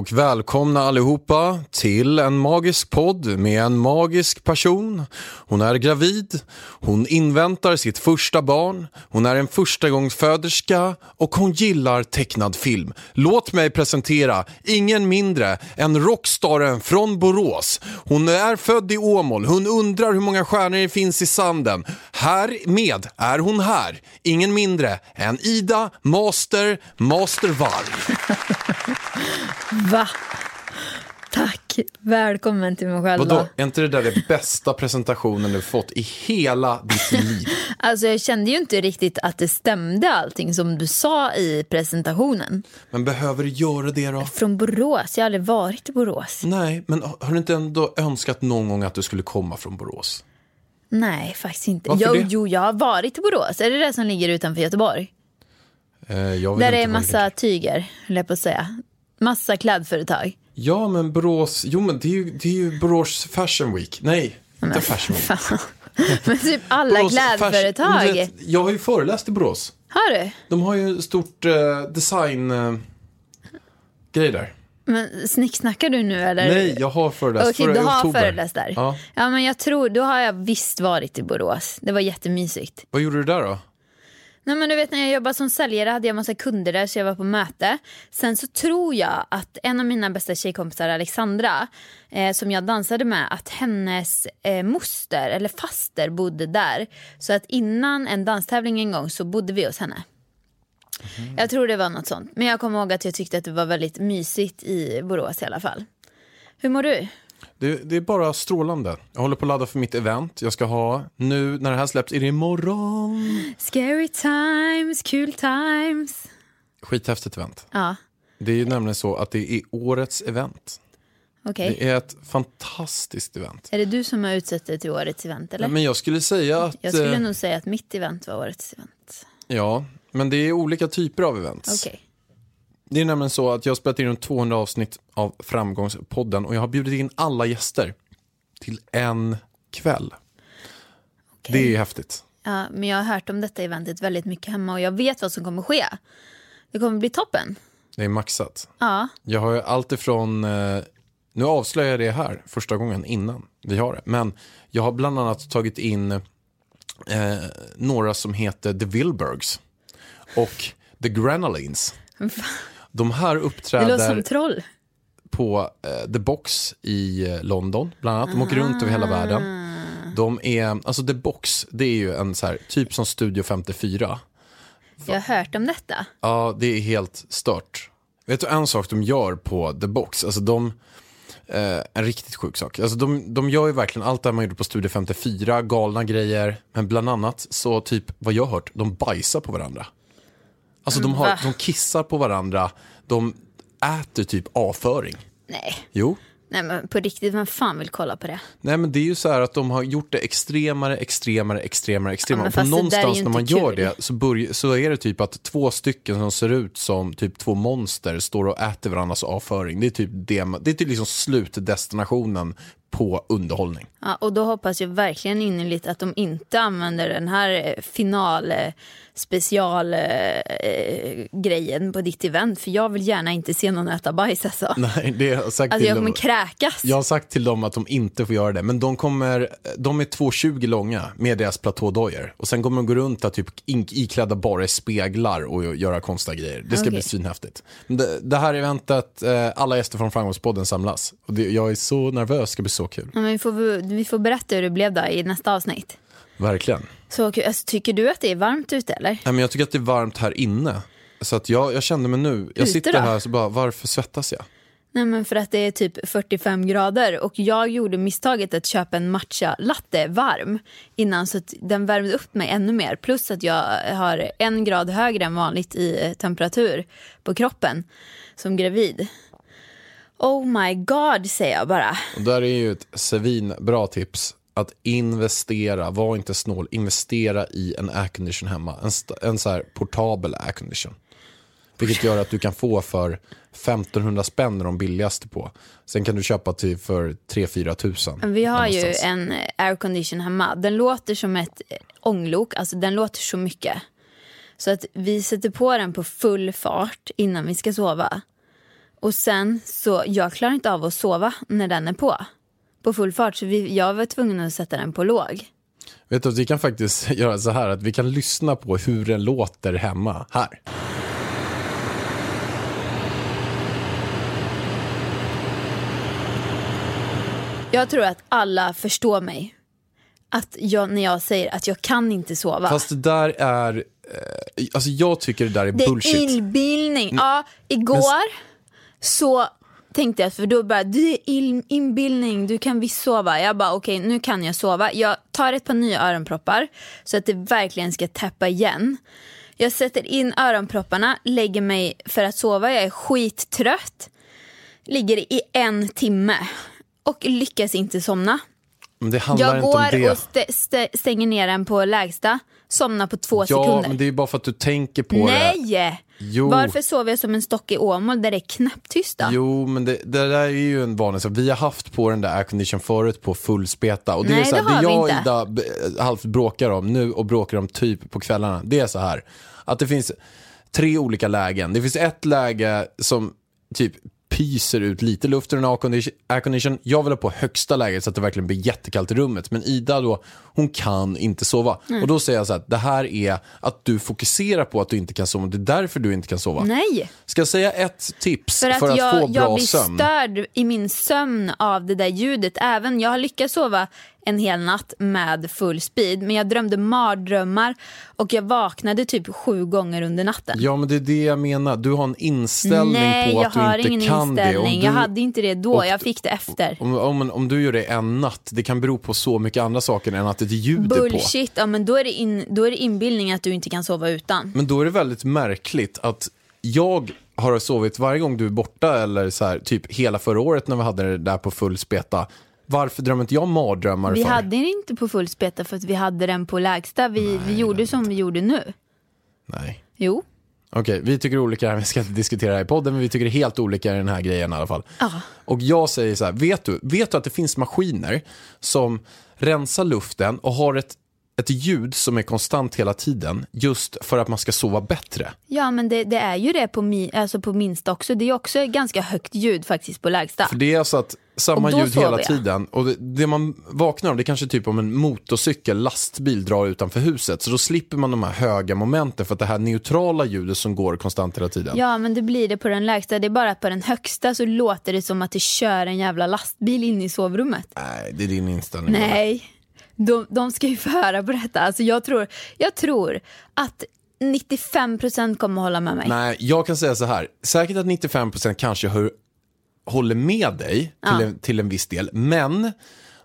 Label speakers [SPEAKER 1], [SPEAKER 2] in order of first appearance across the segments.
[SPEAKER 1] och välkomna allihopa till en magisk podd med en magisk person. Hon är gravid, hon inväntar sitt första barn, hon är en förstagångsföderska och hon gillar tecknad film. Låt mig presentera ingen mindre än rockstaren från Borås. Hon är född i Åmål, hon undrar hur många stjärnor det finns i sanden. Härmed är hon här, ingen mindre än Ida Master Mastervarg.
[SPEAKER 2] Va? Tack. Välkommen till mig själv.
[SPEAKER 1] Vadå, är inte det där det bästa presentationen du fått i hela ditt liv?
[SPEAKER 2] Alltså jag kände ju inte riktigt att det stämde allting som du sa i presentationen.
[SPEAKER 1] Men behöver du göra det då?
[SPEAKER 2] Från Borås, jag har aldrig varit i Borås.
[SPEAKER 1] Nej, men har du inte ändå önskat någon gång att du skulle komma från Borås?
[SPEAKER 2] Nej, faktiskt inte.
[SPEAKER 1] Varför
[SPEAKER 2] Jo,
[SPEAKER 1] det?
[SPEAKER 2] jo, jag har varit i Borås. Är det det som ligger utanför Göteborg?
[SPEAKER 1] Eh,
[SPEAKER 2] Där är
[SPEAKER 1] vad
[SPEAKER 2] massa tyger, höll jag på att säga. Massa klädföretag.
[SPEAKER 1] Ja, men Borås, jo men det är ju, det är ju Borås Fashion Week. Nej, inte Fashion Week.
[SPEAKER 2] Fan. Men typ alla
[SPEAKER 1] Borås
[SPEAKER 2] klädföretag.
[SPEAKER 1] Fashion- vet, jag har ju föreläst i Borås.
[SPEAKER 2] Har du?
[SPEAKER 1] De har ju stort eh, design eh, grej där.
[SPEAKER 2] Men snicksnackar du nu eller?
[SPEAKER 1] Nej, jag har föreläst
[SPEAKER 2] Okej,
[SPEAKER 1] förra-
[SPEAKER 2] du har
[SPEAKER 1] oktober.
[SPEAKER 2] föreläst där.
[SPEAKER 1] Ja.
[SPEAKER 2] ja, men jag tror, då har jag visst varit i Borås. Det var jättemysigt.
[SPEAKER 1] Vad gjorde du där då?
[SPEAKER 2] Nej, men du vet när jag jobbade som säljare hade jag massa kunder där så jag var på möte. Sen så tror jag att en av mina bästa tjejkompisar Alexandra eh, som jag dansade med att hennes eh, moster eller faster bodde där. Så att innan en danstävling en gång så bodde vi hos henne. Jag tror det var något sånt. Men jag kommer ihåg att jag tyckte att det var väldigt mysigt i Borås i alla fall. Hur mår du?
[SPEAKER 1] Det, det är bara strålande. Jag håller på att ladda för mitt event. Jag ska ha, nu när det här släpps, är det imorgon.
[SPEAKER 2] Scary times, kul times.
[SPEAKER 1] Skithäftigt event.
[SPEAKER 2] Ja,
[SPEAKER 1] Det är ju nämligen så att det är årets event.
[SPEAKER 2] okej.
[SPEAKER 1] Det är ett fantastiskt event.
[SPEAKER 2] Är det du som har utsett det till årets event eller?
[SPEAKER 1] Ja, men jag skulle säga att...
[SPEAKER 2] Jag skulle
[SPEAKER 1] eh,
[SPEAKER 2] nog säga att mitt event var årets event.
[SPEAKER 1] Ja, men det är olika typer av events.
[SPEAKER 2] Okej.
[SPEAKER 1] Det är nämligen så att jag har spelat in runt 200 avsnitt av Framgångspodden och jag har bjudit in alla gäster till en kväll. Det är häftigt.
[SPEAKER 2] Ja, men jag har hört om detta eventet väldigt mycket hemma och jag vet vad som kommer ske. Det kommer bli toppen.
[SPEAKER 1] Det är maxat.
[SPEAKER 2] Ja,
[SPEAKER 1] Jag har ju allt ifrån, eh, nu avslöjar jag det här första gången innan vi har det, men jag har bland annat tagit in eh, några som heter The Wilbergs och The Granolines. De här
[SPEAKER 2] det låter
[SPEAKER 1] uppträder
[SPEAKER 2] som troll.
[SPEAKER 1] på eh, The Box i eh, London, bland annat. De åker runt över hela världen. De är, alltså The Box, det är ju en så här, typ som Studio 54.
[SPEAKER 2] Jag har hört om detta.
[SPEAKER 1] Ja, det är helt stört. Vet du en sak de gör på The Box? Alltså de, eh, en riktigt sjuk sak. Alltså de, de gör ju verkligen allt det här man gjorde på Studio 54, galna grejer. Men bland annat så typ, vad jag har hört, de bajsar på varandra. Alltså de, har, de kissar på varandra, de äter typ avföring.
[SPEAKER 2] Nej.
[SPEAKER 1] Jo,
[SPEAKER 2] Nej men på riktigt, vem fan vill kolla på det?
[SPEAKER 1] Nej men det är ju så här att de har gjort det extremare, extremare, extremare, extremare.
[SPEAKER 2] Ja,
[SPEAKER 1] och någonstans när man
[SPEAKER 2] inte
[SPEAKER 1] gör
[SPEAKER 2] kul.
[SPEAKER 1] det så, börj- så är det typ att två stycken som ser ut som typ två monster står och äter varandras avföring. Det är typ, det, det är typ liksom slutdestinationen på underhållning.
[SPEAKER 2] Ja, och då hoppas jag verkligen innerligt att de inte använder den här eh, final eh, special eh, eh, grejen på ditt event. För jag vill gärna inte se någon äta bajs alltså.
[SPEAKER 1] Nej, det har jag sagt
[SPEAKER 2] Alltså
[SPEAKER 1] till
[SPEAKER 2] jag
[SPEAKER 1] dem.
[SPEAKER 2] kommer kräkas.
[SPEAKER 1] Jag har sagt till dem att de inte får göra det, men de, kommer, de är 2,20 långa med deras platådojor. Och sen kommer de gå runt där typ iklädda bara speglar och göra konstiga grejer. Det ska
[SPEAKER 2] Okej.
[SPEAKER 1] bli svinhäftigt. Det, det här eventet, alla gäster från Framgångspodden samlas. Och det, jag är så nervös, det ska bli så kul.
[SPEAKER 2] Ja, men vi, får, vi får berätta hur det blev då i nästa avsnitt.
[SPEAKER 1] Verkligen.
[SPEAKER 2] Så, kul. alltså, tycker du att det är varmt ute eller?
[SPEAKER 1] Nej, men jag tycker att det är varmt här inne. Så att jag, jag kände mig nu, jag
[SPEAKER 2] Ute
[SPEAKER 1] sitter
[SPEAKER 2] då?
[SPEAKER 1] här så bara, varför svettas jag?
[SPEAKER 2] Nej men för att det är typ 45 grader och jag gjorde misstaget att köpa en matcha latte varm innan så att den värmde upp mig ännu mer. Plus att jag har en grad högre än vanligt i temperatur på kroppen som gravid. Oh my god säger jag bara.
[SPEAKER 1] Och där är ju ett svinbra tips. Att investera, var inte snål, investera i en aircondition hemma. En, en så här portabel aircondition. Vilket gör att du kan få för 1500 spänn de billigaste på. Sen kan du köpa till för 3-4 tusen.
[SPEAKER 2] Vi har ju en aircondition hemma. Den låter som ett ånglok, alltså den låter så mycket. Så att vi sätter på den på full fart innan vi ska sova. Och sen så, jag klarar inte av att sova när den är på. På full fart, så vi, jag var tvungen att sätta den på låg.
[SPEAKER 1] Vet du, vi kan faktiskt göra så här att vi kan lyssna på hur den låter hemma. Här.
[SPEAKER 2] Jag tror att alla förstår mig. Att jag, när jag säger att jag kan inte sova.
[SPEAKER 1] Fast det där är, eh, alltså jag tycker det där är
[SPEAKER 2] Det är
[SPEAKER 1] bullshit. Mm.
[SPEAKER 2] inbildning. Ja, igår så tänkte jag, för då bara, du är il- inbildning, du kan visst sova. Jag bara, okej nu kan jag sova. Jag tar ett par nya öronproppar så att det verkligen ska täppa igen. Jag sätter in öronpropparna, lägger mig för att sova. Jag är skittrött. Ligger i en timme och lyckas inte somna.
[SPEAKER 1] Men det handlar
[SPEAKER 2] Jag går och st- st- stänger ner den på lägsta, somnar på två
[SPEAKER 1] ja,
[SPEAKER 2] sekunder.
[SPEAKER 1] men det är bara för att du tänker på det.
[SPEAKER 2] Nej!
[SPEAKER 1] Jo.
[SPEAKER 2] Varför sover jag som en stock i Åmål där det är knäpptyst då?
[SPEAKER 1] Jo, men det, det där är ju en vanlig sak. Vi har haft på den där aircondition förut på full speta. Och det
[SPEAKER 2] Nej,
[SPEAKER 1] är så här,
[SPEAKER 2] det har
[SPEAKER 1] det jag och. Ida b- halvt bråkar om nu och bråkar om typ på kvällarna. Det är så här, att det finns tre olika lägen. Det finns ett läge som typ pyser ut lite luft ur en aircondition- aircondition. Jag vill ha på högsta läget så att det verkligen blir jättekallt i rummet. Men Ida då, hon kan inte sova. Och då säger jag så här, det här är att du fokuserar på att du inte kan sova. Det är därför du inte kan sova.
[SPEAKER 2] Nej,
[SPEAKER 1] Ska jag säga ett tips
[SPEAKER 2] för
[SPEAKER 1] för
[SPEAKER 2] att,
[SPEAKER 1] att,
[SPEAKER 2] jag,
[SPEAKER 1] få bra
[SPEAKER 2] jag blir
[SPEAKER 1] sömn?
[SPEAKER 2] störd i min sömn av det där ljudet. Även jag har lyckats sova en hel natt med full speed men jag drömde mardrömmar och jag vaknade typ sju gånger under natten.
[SPEAKER 1] Ja, men det är det jag menar. Du har en inställning
[SPEAKER 2] Nej,
[SPEAKER 1] på
[SPEAKER 2] jag
[SPEAKER 1] att du
[SPEAKER 2] har
[SPEAKER 1] inte
[SPEAKER 2] ingen
[SPEAKER 1] kan det. Om
[SPEAKER 2] inställning.
[SPEAKER 1] du,
[SPEAKER 2] Jag hade inte det då,
[SPEAKER 1] och-
[SPEAKER 2] jag fick det efter.
[SPEAKER 1] om, om, om du gör det en natt, det kan bero på så mycket andra saker än att det är ljud är på.
[SPEAKER 2] Bullshit, ja, men då är, det in, då är det inbildning att du inte kan sova utan.
[SPEAKER 1] Men då är det väldigt märkligt att jag har sovit varje gång du är borta eller så här, typ hela förra året när vi hade det där på full speta. Varför drömmer inte jag mardrömmar
[SPEAKER 2] Vi
[SPEAKER 1] för?
[SPEAKER 2] hade den inte på full speta för att vi hade den på lägsta. Vi, vi gjorde som vi gjorde nu.
[SPEAKER 1] Nej.
[SPEAKER 2] Jo.
[SPEAKER 1] Okej, vi tycker olika här, vi ska inte diskutera det här i podden, men vi tycker helt olika i den här grejen i alla fall.
[SPEAKER 2] Ja.
[SPEAKER 1] Och jag säger så här, vet du, vet du att det finns maskiner som rensar luften och har ett, ett ljud som är konstant hela tiden, just för att man ska sova bättre?
[SPEAKER 2] Ja men det, det är ju det på, mi, alltså på minsta också. Det är också ganska högt ljud faktiskt på lägsta.
[SPEAKER 1] För det är alltså att samma ljud hela
[SPEAKER 2] jag.
[SPEAKER 1] tiden. Och det, det man vaknar av, det är kanske typ om en motorcykel, lastbil drar utanför huset. Så då slipper man de här höga momenten för att det här neutrala ljudet som går konstant hela tiden.
[SPEAKER 2] Ja men det blir det på den lägsta. Det är bara att på den högsta så låter det som att det kör en jävla lastbil in i sovrummet.
[SPEAKER 1] Nej, det är din inställning.
[SPEAKER 2] Nej, de, de ska ju få höra på detta. Alltså jag, tror, jag tror att 95% kommer hålla med mig.
[SPEAKER 1] Nej, jag kan säga så här. Säkert att 95% kanske hör, håller med dig till, en, till en viss del. Men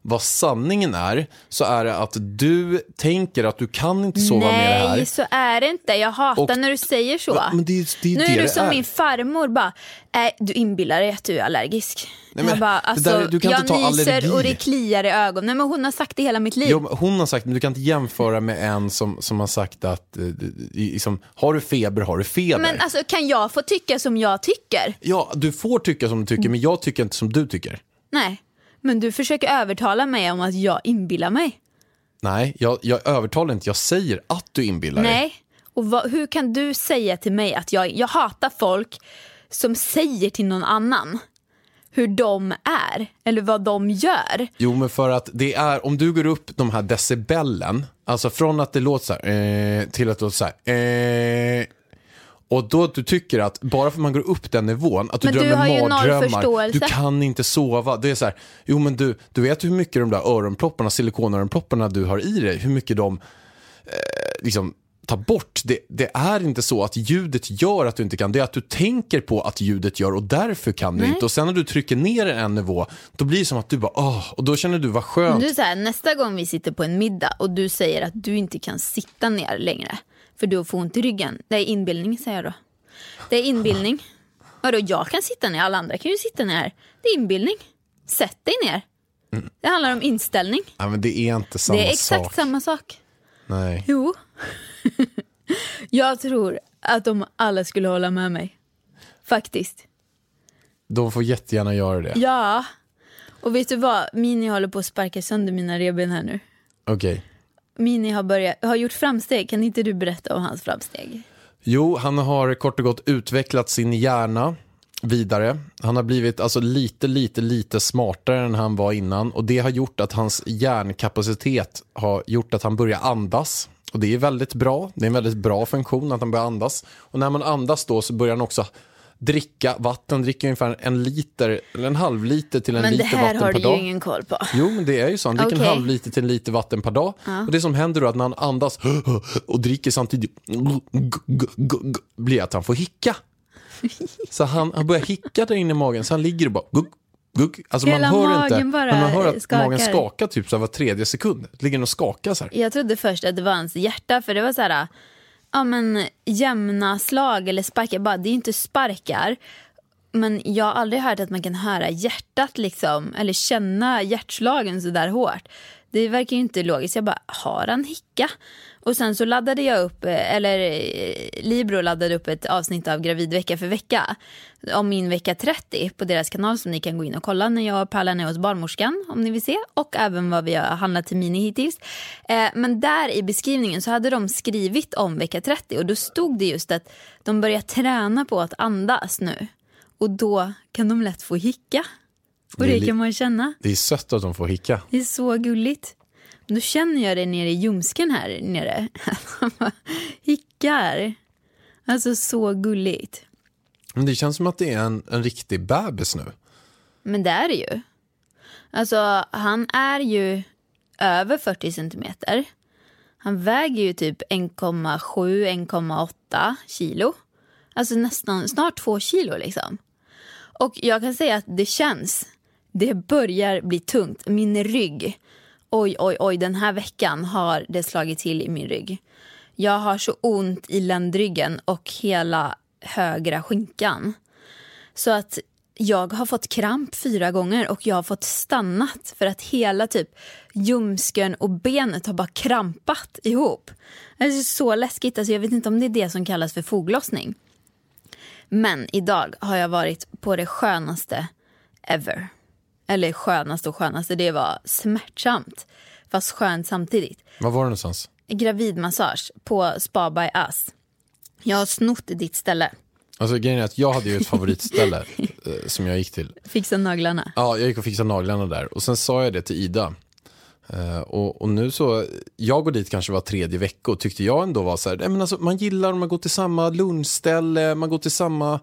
[SPEAKER 1] vad sanningen är, så är det att du tänker att du kan inte sova med det här.
[SPEAKER 2] Nej, så är det inte. Jag hatar
[SPEAKER 1] Och-
[SPEAKER 2] när du säger så.
[SPEAKER 1] Men det det är
[SPEAKER 2] nu är du som
[SPEAKER 1] är.
[SPEAKER 2] min farmor bara, äh, du inbillar dig att du är allergisk.
[SPEAKER 1] Nej, men
[SPEAKER 2] bara, alltså,
[SPEAKER 1] där- du kan
[SPEAKER 2] jag
[SPEAKER 1] inte ta
[SPEAKER 2] nyser
[SPEAKER 1] allergi.
[SPEAKER 2] och det kliar i ögonen. Nej, men hon har sagt det hela mitt liv.
[SPEAKER 1] Jo, hon har sagt, men du kan inte jämföra med en som, som har sagt att, eh, liksom, har du feber, har du feber.
[SPEAKER 2] men alltså, kan jag få tycka som jag tycker?
[SPEAKER 1] Ja, du får tycka som du tycker, men jag tycker inte som du tycker.
[SPEAKER 2] Nej, men du försöker övertala mig om att jag inbillar mig.
[SPEAKER 1] Nej, jag, jag övertalar inte, jag säger att du inbillar dig.
[SPEAKER 2] Nej, och vad, hur kan du säga till mig att jag, jag hatar folk som säger till någon annan hur de är eller vad de gör.
[SPEAKER 1] Jo, men för att det är, om du går upp de här decibellen, alltså från att det låter så här, eh, till att det låter så här, eh, och då att du tycker att bara för att man går upp den nivån, att du
[SPEAKER 2] Men du
[SPEAKER 1] drömmer
[SPEAKER 2] noll
[SPEAKER 1] mardrömmar, du kan inte sova. Det är så här, jo men du, du vet hur mycket de där öronpropparna, silikonöronpropparna du har i dig, hur mycket de eh, liksom ta bort. Det, det är inte så att ljudet gör att du inte kan, det är att du tänker på att ljudet gör och därför kan du
[SPEAKER 2] Nej.
[SPEAKER 1] inte. Och sen när du trycker ner en nivå, då blir det som att du bara, åh, och då känner du vad skönt.
[SPEAKER 2] Du är här, nästa gång vi sitter på en middag och du säger att du inte kan sitta ner längre för du får ont i ryggen. Det är inbildning säger jag då. Det är inbildning. Vadå, jag kan sitta ner, alla andra kan ju sitta ner. Det är inbildning. Sätt dig ner. Det handlar om inställning.
[SPEAKER 1] Ja, men det är inte samma
[SPEAKER 2] det är exakt
[SPEAKER 1] sak.
[SPEAKER 2] samma sak.
[SPEAKER 1] Nej.
[SPEAKER 2] Jo. jag tror att de alla skulle hålla med mig. Faktiskt.
[SPEAKER 1] De får jättegärna göra det.
[SPEAKER 2] Ja. Och vet du vad? Mini håller på att sparka sönder mina revben här nu.
[SPEAKER 1] Okej.
[SPEAKER 2] Mini har, börjat, har gjort framsteg. Kan inte du berätta om hans framsteg?
[SPEAKER 1] Jo, han har kort och gott utvecklat sin hjärna vidare. Han har blivit alltså lite, lite, lite smartare än han var innan och det har gjort att hans hjärnkapacitet har gjort att han börjar andas. Och det är väldigt bra. Det är en väldigt bra funktion att han börjar andas. Och när man andas då så börjar han också dricka vatten, dricker ungefär en liter, eller en halv liter till en
[SPEAKER 2] Men det
[SPEAKER 1] liter
[SPEAKER 2] här
[SPEAKER 1] vatten
[SPEAKER 2] har
[SPEAKER 1] per
[SPEAKER 2] du
[SPEAKER 1] dag.
[SPEAKER 2] ju ingen koll på.
[SPEAKER 1] Jo, men det är ju så. Han dricker en
[SPEAKER 2] Okej.
[SPEAKER 1] halv liter till en liter vatten per dag. Och det som händer då är att när han andas och dricker samtidigt blir att han får hicka. Så han, han börjar hicka där inne i magen, så han ligger och bara gugg, gugg. Alltså
[SPEAKER 2] Hela
[SPEAKER 1] man hör inte, men man hör att
[SPEAKER 2] skakar.
[SPEAKER 1] magen skakar typ så här var tredje sekund. Ligger den och skakar så här.
[SPEAKER 2] Jag trodde först att det var hans hjärta för det var så här, ja men jämna slag eller sparkar. Bara, det är inte sparkar. Men jag har aldrig hört att man kan höra hjärtat liksom, eller känna hjärtslagen så där hårt. Det verkar ju inte logiskt. Jag bara, har han hicka? Och sen så laddade jag upp, eh, eller eh, Libro laddade upp ett avsnitt av Gravid vecka för vecka. Om min vecka 30 på deras kanal som ni kan gå in och kolla när jag och Pärlan är hos barnmorskan om ni vill se. Och även vad vi har handlat till Mini hittills. Eh, men där i beskrivningen så hade de skrivit om vecka 30 och då stod det just att de börjar träna på att andas nu. Och då kan de lätt få hicka. Och
[SPEAKER 1] Det
[SPEAKER 2] det kan man känna.
[SPEAKER 1] Det är sött att de får hicka.
[SPEAKER 2] Det är så gulligt. Då känner jag det nere i ljumsken här nere. Hickar. Alltså så gulligt.
[SPEAKER 1] Men det känns som att det är en, en riktig bebis nu.
[SPEAKER 2] Men det är det ju. Alltså han är ju över 40 centimeter. Han väger ju typ 1,7-1,8 kilo. Alltså nästan snart två kilo liksom. Och jag kan säga att det känns. Det börjar bli tungt. Min rygg. Oj, oj, oj. Den här veckan har det slagit till i min rygg. Jag har så ont i ländryggen och hela högra skinkan. Så att jag har fått kramp fyra gånger och jag har fått stannat för att hela typ ljumsken och benet har bara krampat ihop. Det är så läskigt. Alltså jag vet inte om det är det som kallas för foglossning. Men idag har jag varit på det skönaste ever. Eller skönaste och skönaste, det var smärtsamt. Fast skönt samtidigt.
[SPEAKER 1] Var var det någonstans?
[SPEAKER 2] Gravidmassage på Spa by Us. Jag har snott ditt ställe.
[SPEAKER 1] Alltså grejen är att jag hade ju ett favoritställe eh, som jag gick till.
[SPEAKER 2] Fixa naglarna.
[SPEAKER 1] Ja, jag gick och fixade naglarna där och sen sa jag det till Ida. Eh, och, och nu så, jag går dit kanske var tredje vecka och tyckte jag ändå var så här, men alltså, man gillar om man går till samma lunchställe, man går till samma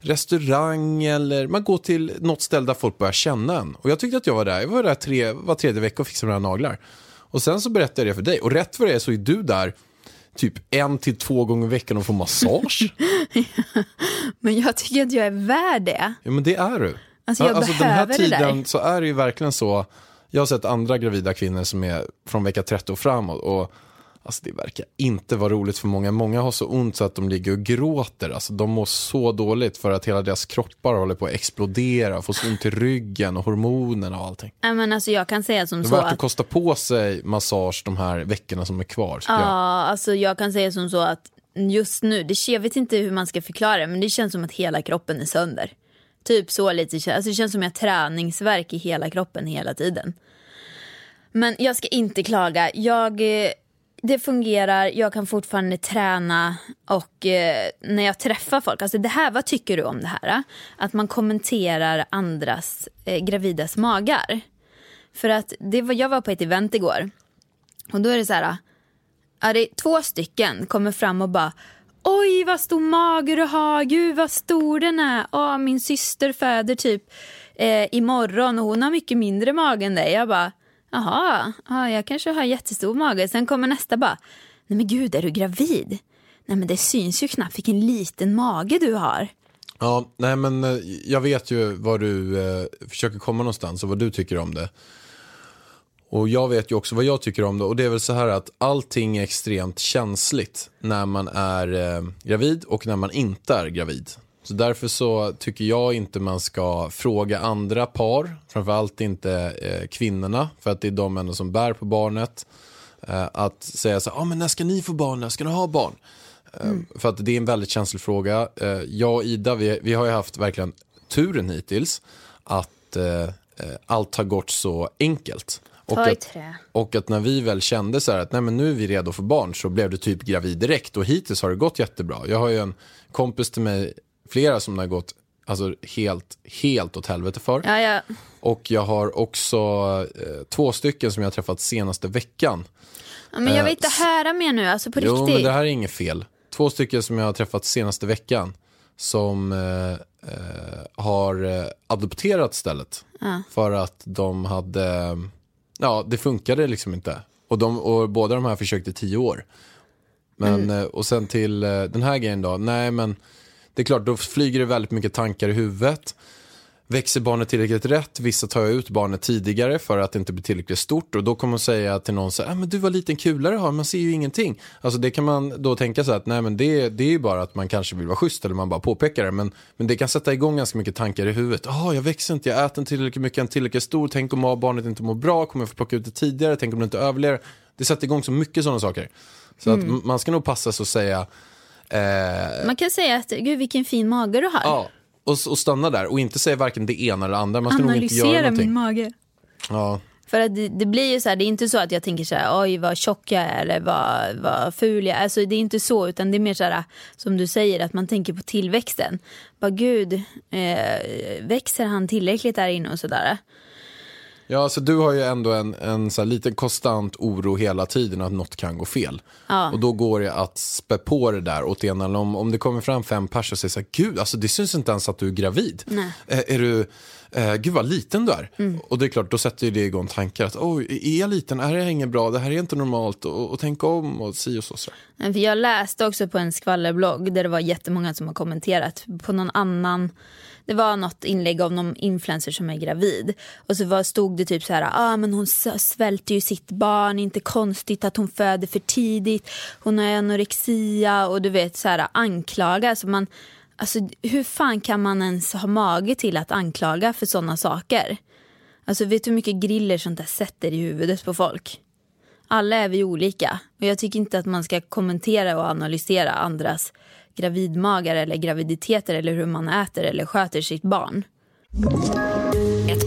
[SPEAKER 1] restaurang eller man går till något ställe där folk börjar känna en. Och jag tyckte att jag var där, jag var där tre, var tredje vecka och fixade mina naglar. Och sen så berättade jag det för dig och rätt för det är så är du där typ en till två gånger i veckan och får massage.
[SPEAKER 2] Men jag tycker att jag är värd det.
[SPEAKER 1] Ja men det är du.
[SPEAKER 2] Alltså, jag
[SPEAKER 1] den här
[SPEAKER 2] behöver det där.
[SPEAKER 1] tiden så är det ju verkligen så. Jag har sett andra gravida kvinnor som är från vecka 30 och framåt och alltså, det verkar inte vara roligt för många. Många har så ont så att de ligger och gråter. Alltså, de mår så dåligt för att hela deras kroppar håller på att explodera, får så ont i ryggen och hormonerna och allting.
[SPEAKER 2] Nej, men alltså jag kan säga som
[SPEAKER 1] Det är
[SPEAKER 2] så
[SPEAKER 1] värt att
[SPEAKER 2] att,
[SPEAKER 1] kosta på sig massage de här veckorna som är kvar. tycker jag.
[SPEAKER 2] ja, alltså jag kan säga som så att just nu, det, jag vet inte hur man ska förklara det, men det känns som att hela kroppen är sönder. Typ så lite, alltså det känns som att jag har träningsverk i hela kroppen hela tiden. Men jag ska inte klaga. Jag, eh, det fungerar, jag kan fortfarande träna och eh, när jag träffar folk, alltså det här, vad tycker du om det här? Att man kommenterar andras eh, gravidas magar. För att det var, jag var på ett event igår och då är det så här, ja, det är två stycken kommer fram och bara Oj vad stor mage du har, gud vad stor den är. Åh, min syster föder typ eh, imorgon och hon har mycket mindre mage än dig. Jag bara, jaha, ja, jag kanske har jättestor mage. Sen kommer nästa bara, Nej men gud, är du gravid? Nej men det syns ju knappt vilken liten mage du har.
[SPEAKER 1] Ja, nej men eh, jag vet ju var du eh, försöker komma någonstans och vad du tycker om det. Och jag vet ju också vad jag tycker om det och det är väl så här att allting är extremt känsligt när man är eh, gravid och när man inte är gravid. Så därför så tycker jag inte man ska fråga andra par, framförallt inte eh, kvinnorna, för att det är de ändå som bär på barnet. Eh, att säga så här, ah, men när ska ni få barn, när ska ni ha barn? Eh, För att det är en väldigt känslig fråga. Eh, jag och Ida, vi, vi har ju haft verkligen turen hittills att eh, eh, allt har gått så enkelt. Och att, och att när vi väl kände så att nej men nu är vi redo för barn så blev du typ gravid direkt och hittills har det gått jättebra. Jag har ju en kompis till mig, flera som det har gått alltså helt, helt åt helvete för.
[SPEAKER 2] Ja, ja.
[SPEAKER 1] Och jag har också eh, två stycken som jag har träffat senaste veckan.
[SPEAKER 2] ja men jag vill
[SPEAKER 1] Eh,
[SPEAKER 2] inte
[SPEAKER 1] s-
[SPEAKER 2] höra mer nu, alltså på
[SPEAKER 1] Jo,
[SPEAKER 2] riktigt.
[SPEAKER 1] men det här är inget fel. Två stycken som jag har träffat senaste veckan som eh, eh, har eh, adopterat stället. För att de hade, ja det funkade liksom inte. Och, de, och båda de här försökte i tio år. Men, eh, och sen till den här grejen då, nej men det är klart då flyger det väldigt mycket tankar i huvudet. Växer barnet tillräckligt rätt? Vissa tar ut barnet tidigare för att det inte blir tillräckligt stort och då kommer man säga till någon så här, ah, men du var liten kulare har man ser ju ingenting. Alltså det kan man då tänka sig att nej men det, det är ju bara att man kanske vill vara schysst eller man bara påpekar det. Men, men det kan sätta igång ganska mycket tankar i huvudet. Jaha, jag växer inte, jag äter inte tillräckligt mycket, jag är inte tillräckligt stor. Tänk om barnet inte mår bra, kommer jag få plocka ut det tidigare? Tänk om det inte överlever? Det sätter igång så mycket sådana saker. Så att m- man ska nog passa sig och säga eh,
[SPEAKER 2] Man kan säga att, gud vilken fin mage du har.
[SPEAKER 1] Ja, och, och stanna där och inte säga varken det ena eller det andra. Man ska nog inte göra
[SPEAKER 2] Analysera min mage.
[SPEAKER 1] Ja,
[SPEAKER 2] För att det, det blir ju så här, det är inte så att jag tänker så här, oj vad tjock jag är eller vad, vad ful jag är. Alltså det är inte så, utan det är mer så här, som du säger, att man tänker på tillväxten. Bara gud, eh, växer han tillräckligt där inne och sådär.
[SPEAKER 1] Ja alltså du har ju ändå en, en så här liten konstant oro hela tiden att något kan gå fel.
[SPEAKER 2] Ja.
[SPEAKER 1] Och då går det att spä på det där åt ena eller om, om det kommer fram fem pers och säger så här, gud, alltså det syns inte ens att du är gravid.
[SPEAKER 2] Nej.
[SPEAKER 1] Eh, är du, eh, gud vad liten du är.
[SPEAKER 2] Mm.
[SPEAKER 1] Och det är klart, då sätter ju det igång tankar att, oj, är jag liten, är det inget bra, det här är inte normalt och, och tänk om och si och så. så.
[SPEAKER 2] Nej, För jag läste också på en skvallerblogg där det var jättemånga som har kommenterat på någon annan det var något inlägg av någon influencer som är gravid och så var, stod det typ så här, ah, men hon svälter ju sitt barn, inte konstigt att hon föder för tidigt, hon har anorexia och du vet så här anklaga. Så man, alltså, hur fan kan man ens ha mage till att anklaga för sådana saker? Alltså vet du hur mycket griller sånt där sätter i huvudet på folk? Alla är vi olika. Och jag tycker inte att man ska kommentera och analysera andras gravidmagar eller graviditeter eller hur man äter eller sköter sitt barn.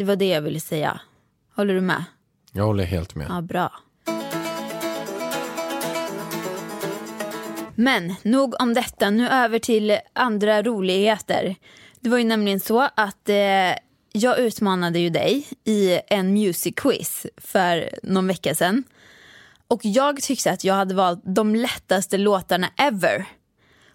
[SPEAKER 2] Det var det jag ville säga. Håller du med?
[SPEAKER 1] Jag håller helt med.
[SPEAKER 2] Ja, bra. Men nog om detta, nu över till andra roligheter. Det var ju nämligen så att eh, jag utmanade ju dig i en music quiz för någon vecka sedan. Och jag tyckte att jag hade valt de lättaste låtarna ever.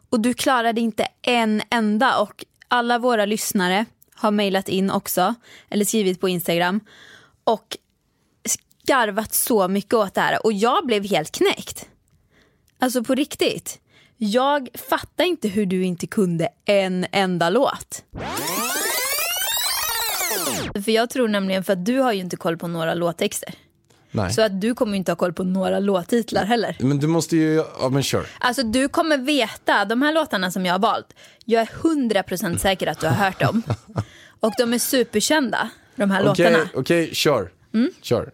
[SPEAKER 2] Och du klarade inte en enda och alla våra lyssnare har mejlat in också, eller skrivit på Instagram. Och skarvat så mycket åt det här och jag blev helt knäckt. Alltså på riktigt. Jag fattar inte hur du inte kunde en enda låt. För jag tror nämligen, för att du har ju inte koll på några låttexter.
[SPEAKER 1] Nej.
[SPEAKER 2] Så att du kommer inte ha koll på några låttitlar heller.
[SPEAKER 1] Men du måste ju, ja men kör.
[SPEAKER 2] Alltså du kommer veta, de här låtarna som jag har valt, jag är 100% säker att du har hört dem. Och de är superkända, de här
[SPEAKER 1] Okej,
[SPEAKER 2] låtarna.
[SPEAKER 1] okej, kör.
[SPEAKER 2] Mm.
[SPEAKER 1] Kör.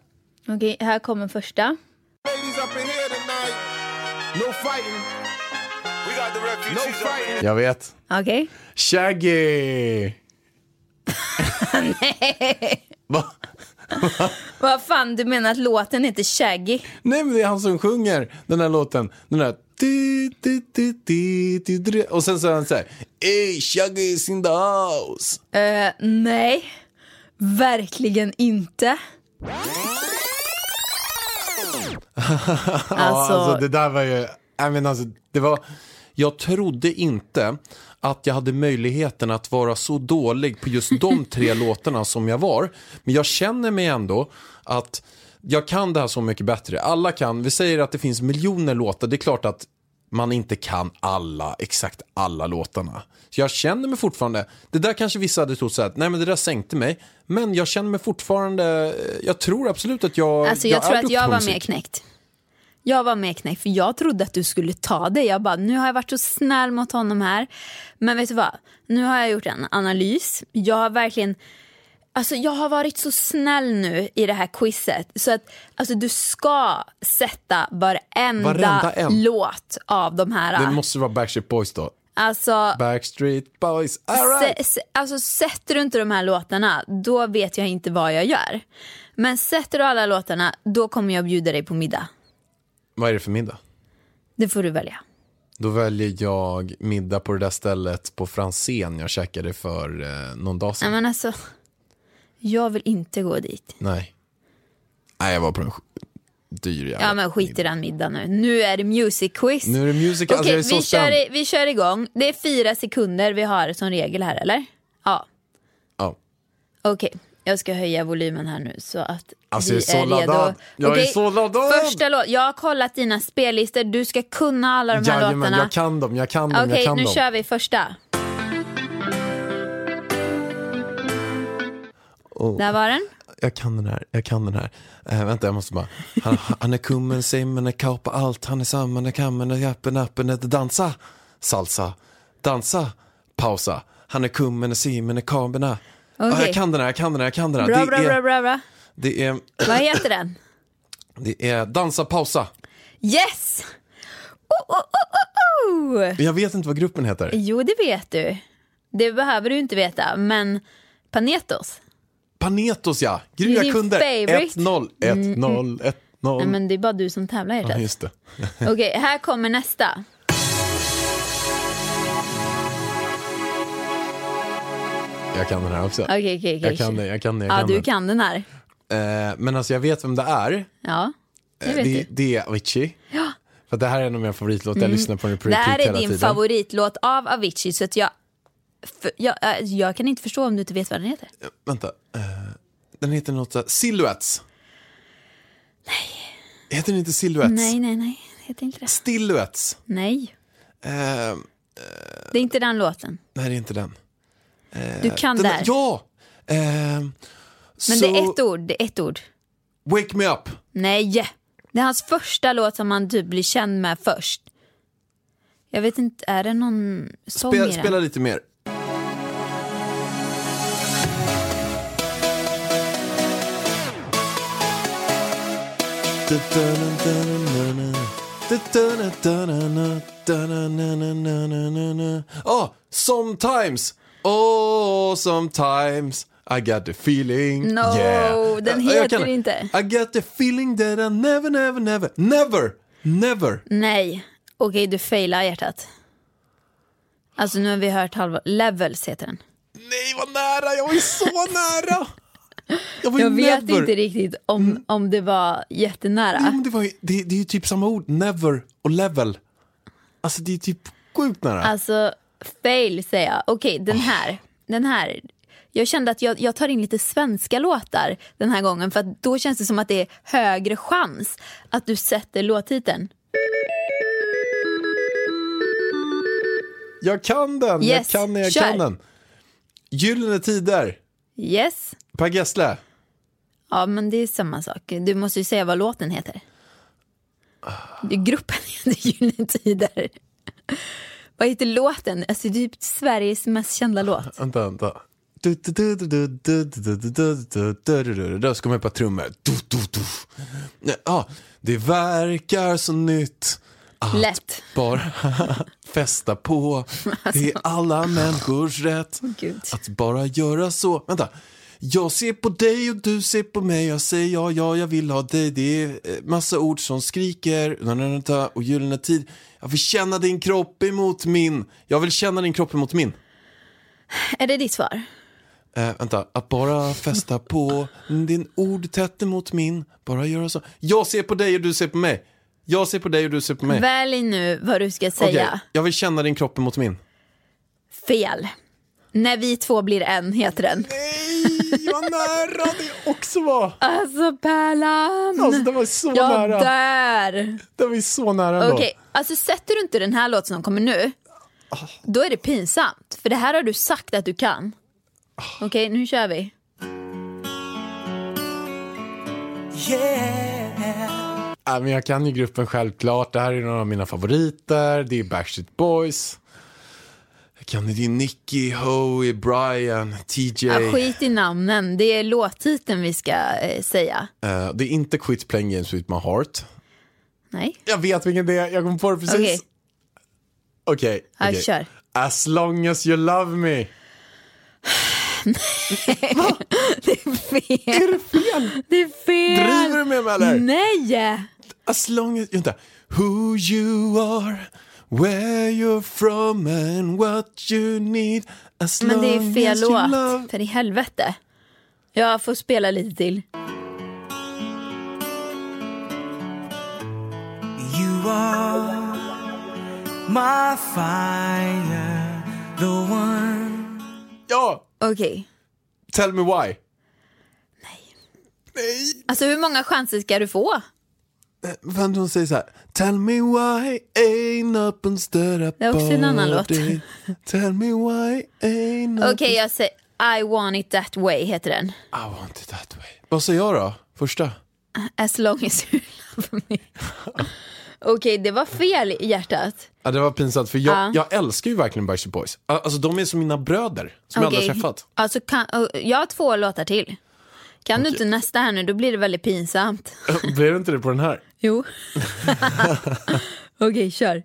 [SPEAKER 2] Okej, här kommer första.
[SPEAKER 3] Ladies up in here tonight. No fighting. We got the refugees no fighting.
[SPEAKER 1] Jag vet.
[SPEAKER 2] Okej.
[SPEAKER 1] Shaggy! Va?
[SPEAKER 2] Vad fan, du menar att låten heter Shaggy?
[SPEAKER 1] Nej men det är han som sjunger den här låten. Den där. Och sen så är han så här, Ey, Shaggy is in the house.
[SPEAKER 2] Eh, nej, verkligen inte. Alltså,
[SPEAKER 1] alltså det där var ju, jag menar, alltså, det var, jag trodde inte att jag hade möjligheten att vara så dålig på just de tre låtarna som jag var. Men jag känner mig ändå att jag kan det här så mycket bättre. Alla kan, vi säger att det finns miljoner låtar, det är klart att man inte kan alla, exakt alla låtarna. Så jag känner mig fortfarande, det där kanske vissa hade trott så här, nej men det där sänkte mig. Men jag känner mig fortfarande, jag tror absolut att jag
[SPEAKER 2] alltså jag, tror
[SPEAKER 1] är
[SPEAKER 2] att jag var mer knäckt. Jag var mer knäckt för jag trodde att du skulle ta det. Jag bara, nu har jag varit så snäll mot honom här. Men vet du vad? Nu har jag gjort en analys. Jag har verkligen Alltså jag har varit så snäll nu i det här quizet så att alltså, du ska sätta varenda,
[SPEAKER 1] Varenda en.
[SPEAKER 2] låt av de här.
[SPEAKER 1] Det måste vara Backstreet Boys då.
[SPEAKER 2] Alltså,
[SPEAKER 1] Backstreet Boys,
[SPEAKER 2] se, alltså sätter du inte de här låtarna då vet jag inte vad jag gör. Men sätter du alla låtarna då kommer jag bjuda dig på middag.
[SPEAKER 1] Vad är det för middag?
[SPEAKER 2] Det får du välja.
[SPEAKER 1] Då väljer jag middag på det där stället på Franzén jag käkade för eh, någon dag
[SPEAKER 2] Nej
[SPEAKER 1] sedan.
[SPEAKER 2] men alltså, jag vill inte gå dit.
[SPEAKER 1] Nej. Nej, jag var på en sk- dyr jävla
[SPEAKER 2] Ja men skit i den middagen nu. Nu är det music quiz.
[SPEAKER 1] Nu är det music,
[SPEAKER 2] Okej,
[SPEAKER 1] alltså jag är så
[SPEAKER 2] vi, kör, i- vi kör igång. Det är fyra sekunder vi har som regel här eller? Ja.
[SPEAKER 1] Ja.
[SPEAKER 2] Okej, jag ska höja volymen här nu så att
[SPEAKER 1] Alltså,
[SPEAKER 2] vi
[SPEAKER 1] jag är
[SPEAKER 2] är redo.
[SPEAKER 1] laddad. Jag är
[SPEAKER 2] Okej,
[SPEAKER 1] så laddad.
[SPEAKER 2] Första låt. Jag har kollat dina spellistor. Du ska kunna alla de här
[SPEAKER 1] Jajamän,
[SPEAKER 2] låtarna.
[SPEAKER 1] jag kan dem, jag kan dem, jag
[SPEAKER 2] Okej,
[SPEAKER 1] kan
[SPEAKER 2] nu
[SPEAKER 1] dem.
[SPEAKER 2] kör vi första.
[SPEAKER 1] Oh.
[SPEAKER 2] Där var den.
[SPEAKER 1] Jag kan den här, jag kan den här. Eh, vänta, jag måste bara. Han, han är kummen, simmen, är kau på allt. Han är samman, är kammen, är jappen, appen, är dansa. Salsa, dansa, pausa. Han är kummen, är simmen, är kamerna. Ah, jag kan den här, jag kan den här, jag kan den här.
[SPEAKER 2] Bra,
[SPEAKER 1] det,
[SPEAKER 2] bra,
[SPEAKER 1] är,
[SPEAKER 2] bra, bra, bra.
[SPEAKER 1] det är,
[SPEAKER 2] Vad heter den?
[SPEAKER 1] det är dansa, pausa.
[SPEAKER 2] Yes! Oh, oh, oh, oh, oh.
[SPEAKER 1] Jag vet inte vad gruppen heter.
[SPEAKER 2] Jo, det vet du. Det behöver du inte veta, men Panetos.
[SPEAKER 1] Panetos ja, gud jag kunde.
[SPEAKER 2] favorite.
[SPEAKER 1] 1-0, 1-0, 1-0.
[SPEAKER 2] Nej, men det är bara du som tävlar
[SPEAKER 1] Ja,
[SPEAKER 2] hjärtat.
[SPEAKER 1] just det.
[SPEAKER 2] Okej, här kommer nästa.
[SPEAKER 1] Jag kan den här också.
[SPEAKER 2] Okej, okej, okej.
[SPEAKER 1] Jag kan den, jag kan den, jag
[SPEAKER 2] Ja,
[SPEAKER 1] kan
[SPEAKER 2] du
[SPEAKER 1] den.
[SPEAKER 2] kan den här.
[SPEAKER 1] Eh, men alltså jag vet vem det är.
[SPEAKER 2] Ja, det
[SPEAKER 1] Eh,
[SPEAKER 2] vet
[SPEAKER 1] det,
[SPEAKER 2] du.
[SPEAKER 1] det är Avicii.
[SPEAKER 2] Ja.
[SPEAKER 1] För det här är en av mina favoritlåtar, jag lyssnar på den på
[SPEAKER 2] Det
[SPEAKER 1] repeat
[SPEAKER 2] här är
[SPEAKER 1] hela
[SPEAKER 2] din
[SPEAKER 1] tiden.
[SPEAKER 2] favoritlåt av Avicii, så att jag, för, jag, äh, jag kan inte förstå om du inte vet vad den heter.
[SPEAKER 1] Eh, Vänta, eh, den heter något såhär, Silhouettes. Nej. Heter den inte Silhouettes?
[SPEAKER 2] Nej, nej, nej, det heter inte det.
[SPEAKER 1] Stilluets.
[SPEAKER 2] Nej,
[SPEAKER 1] Eh,
[SPEAKER 2] det är inte den låten.
[SPEAKER 1] nej, det är inte den.
[SPEAKER 2] Du kan
[SPEAKER 1] den
[SPEAKER 2] där.
[SPEAKER 1] Ja! Eh,
[SPEAKER 2] Men
[SPEAKER 1] så,
[SPEAKER 2] det är ett ord, det är ett ord.
[SPEAKER 1] Wake me up.
[SPEAKER 2] Nej, det är hans första låt som han typ blir känd med först. Jag vet inte, är det någon sång i
[SPEAKER 1] Spela,
[SPEAKER 2] den?
[SPEAKER 1] spela lite mer. Oh, sometimes, oh sometimes I got the feeling
[SPEAKER 2] No,
[SPEAKER 1] yeah.
[SPEAKER 2] den heter inte.
[SPEAKER 1] I got the feeling that I never, never, never, never, never
[SPEAKER 2] Nej, okej du failar hjärtat. Alltså nu har vi hört halva, Levels heter den.
[SPEAKER 1] Nej, vad nära! Jag var ju så nära! Jag
[SPEAKER 2] Jag vet
[SPEAKER 1] never.
[SPEAKER 2] inte riktigt om, om det var jättenära.
[SPEAKER 1] Jo, men det, var, ju- det, det är ju typ samma ord, never och level. Alltså det är typ sjukt nära.
[SPEAKER 2] Alltså, fail säger jag. Okej, den här. Den här. Jag kände att jag, jag tar in lite svenska låtar den här gången för då känns det som att det är högre chans att du sätter låttiteln.
[SPEAKER 1] jag kan den,
[SPEAKER 2] Yes,
[SPEAKER 1] jag kan den, jag
[SPEAKER 2] kör.
[SPEAKER 1] kan den. Gyllene Tider,
[SPEAKER 2] Yes.
[SPEAKER 1] Per Gessle.
[SPEAKER 2] Ja, men det är samma sak. Du måste ju säga vad låten heter. Det- Gruppen heter Gyllene Tider. Vad heter låten? Alltså det är typ Sveriges mest kända låt.
[SPEAKER 1] Vänta, vänta. Då ska man ju på trummor. Det verkar så nytt. Att
[SPEAKER 2] Lätt.
[SPEAKER 1] bara fästa på. Det är alla människors rätt. Att bara göra så. Vänta. Jag ser på dig och du ser på mig. Jag säger ja, ja, jag vill ha dig. Det är eh, massa ord som skriker. Och gyllene tid. Jag vill känna din kropp emot min. Jag vill känna din kropp emot min.
[SPEAKER 2] Är det ditt svar?
[SPEAKER 1] Eh, vänta, att bara fästa på din ord tätt emot min. Bara göra så. Jag ser på dig och du ser på mig. Jag ser på dig och du ser på mig.
[SPEAKER 2] Välj nu vad du ska säga.
[SPEAKER 1] jag vill känna din kropp emot min.
[SPEAKER 2] Fel. När vi två blir en heter den.
[SPEAKER 1] Nej, vad nära det också var.
[SPEAKER 2] Alltså Pärlan.
[SPEAKER 1] Alltså det var så
[SPEAKER 2] jag
[SPEAKER 1] nära.
[SPEAKER 2] dör.
[SPEAKER 1] Det var så nära ändå.
[SPEAKER 2] Okej, alltså sätter du inte den här låten som kommer nu, då är det pinsamt. För det här har du sagt att du kan. Okej, nu kör vi.
[SPEAKER 1] Ja, men jag kan ju gruppen självklart. Det här är några av mina favoriter. Det är Backstreet Boys. Det är Nicky, Hoey, Brian, TJ.
[SPEAKER 2] Ja, skit i namnen, det är låttiteln vi ska eh, säga.
[SPEAKER 1] Eh, det är inte Quit Playing Games With My Heart.
[SPEAKER 2] Nej,
[SPEAKER 1] Jag vet vilken det är. Jag kom på det precis.
[SPEAKER 2] Okej.
[SPEAKER 1] Okej.
[SPEAKER 2] Ja,
[SPEAKER 1] okej.
[SPEAKER 2] kör.
[SPEAKER 1] As long as you love me.
[SPEAKER 2] det är fel.
[SPEAKER 1] Är det fel?
[SPEAKER 2] Det är fel.
[SPEAKER 1] Driver du med mig eller?
[SPEAKER 2] Nej!
[SPEAKER 1] As long as... Vänta. Who you are, where you're from and what you need. As
[SPEAKER 2] Men det är fel låt. För i helvete. Jag får spela lite till.
[SPEAKER 4] You are my fire, the one.
[SPEAKER 1] Ja!
[SPEAKER 2] Okej.
[SPEAKER 1] Tell me why. Nej.
[SPEAKER 2] Alltså hur många chanser ska du få?
[SPEAKER 1] Vad hon säger så här. Tell me why ain't up and stood up
[SPEAKER 2] Det är också en annan låt.
[SPEAKER 1] Tell me why ain't
[SPEAKER 2] Okej, jag säger I want it that way heter den.
[SPEAKER 1] I want it that way. Vad säger jag då? Första?
[SPEAKER 2] As long as you love me. Okej, det var fel i hjärtat.
[SPEAKER 1] Ja, det var pinsamt för jag,
[SPEAKER 2] Ja.
[SPEAKER 1] jag älskar ju verkligen Backstreet Boys. Alltså de är som mina bröder som jag aldrig har träffat.
[SPEAKER 2] Alltså, kan, oh, jag har två låtar till. Kan du inte nästa här nu, då blir det väldigt pinsamt.
[SPEAKER 1] Blir det inte det på den här?
[SPEAKER 2] Jo. Okej, kör.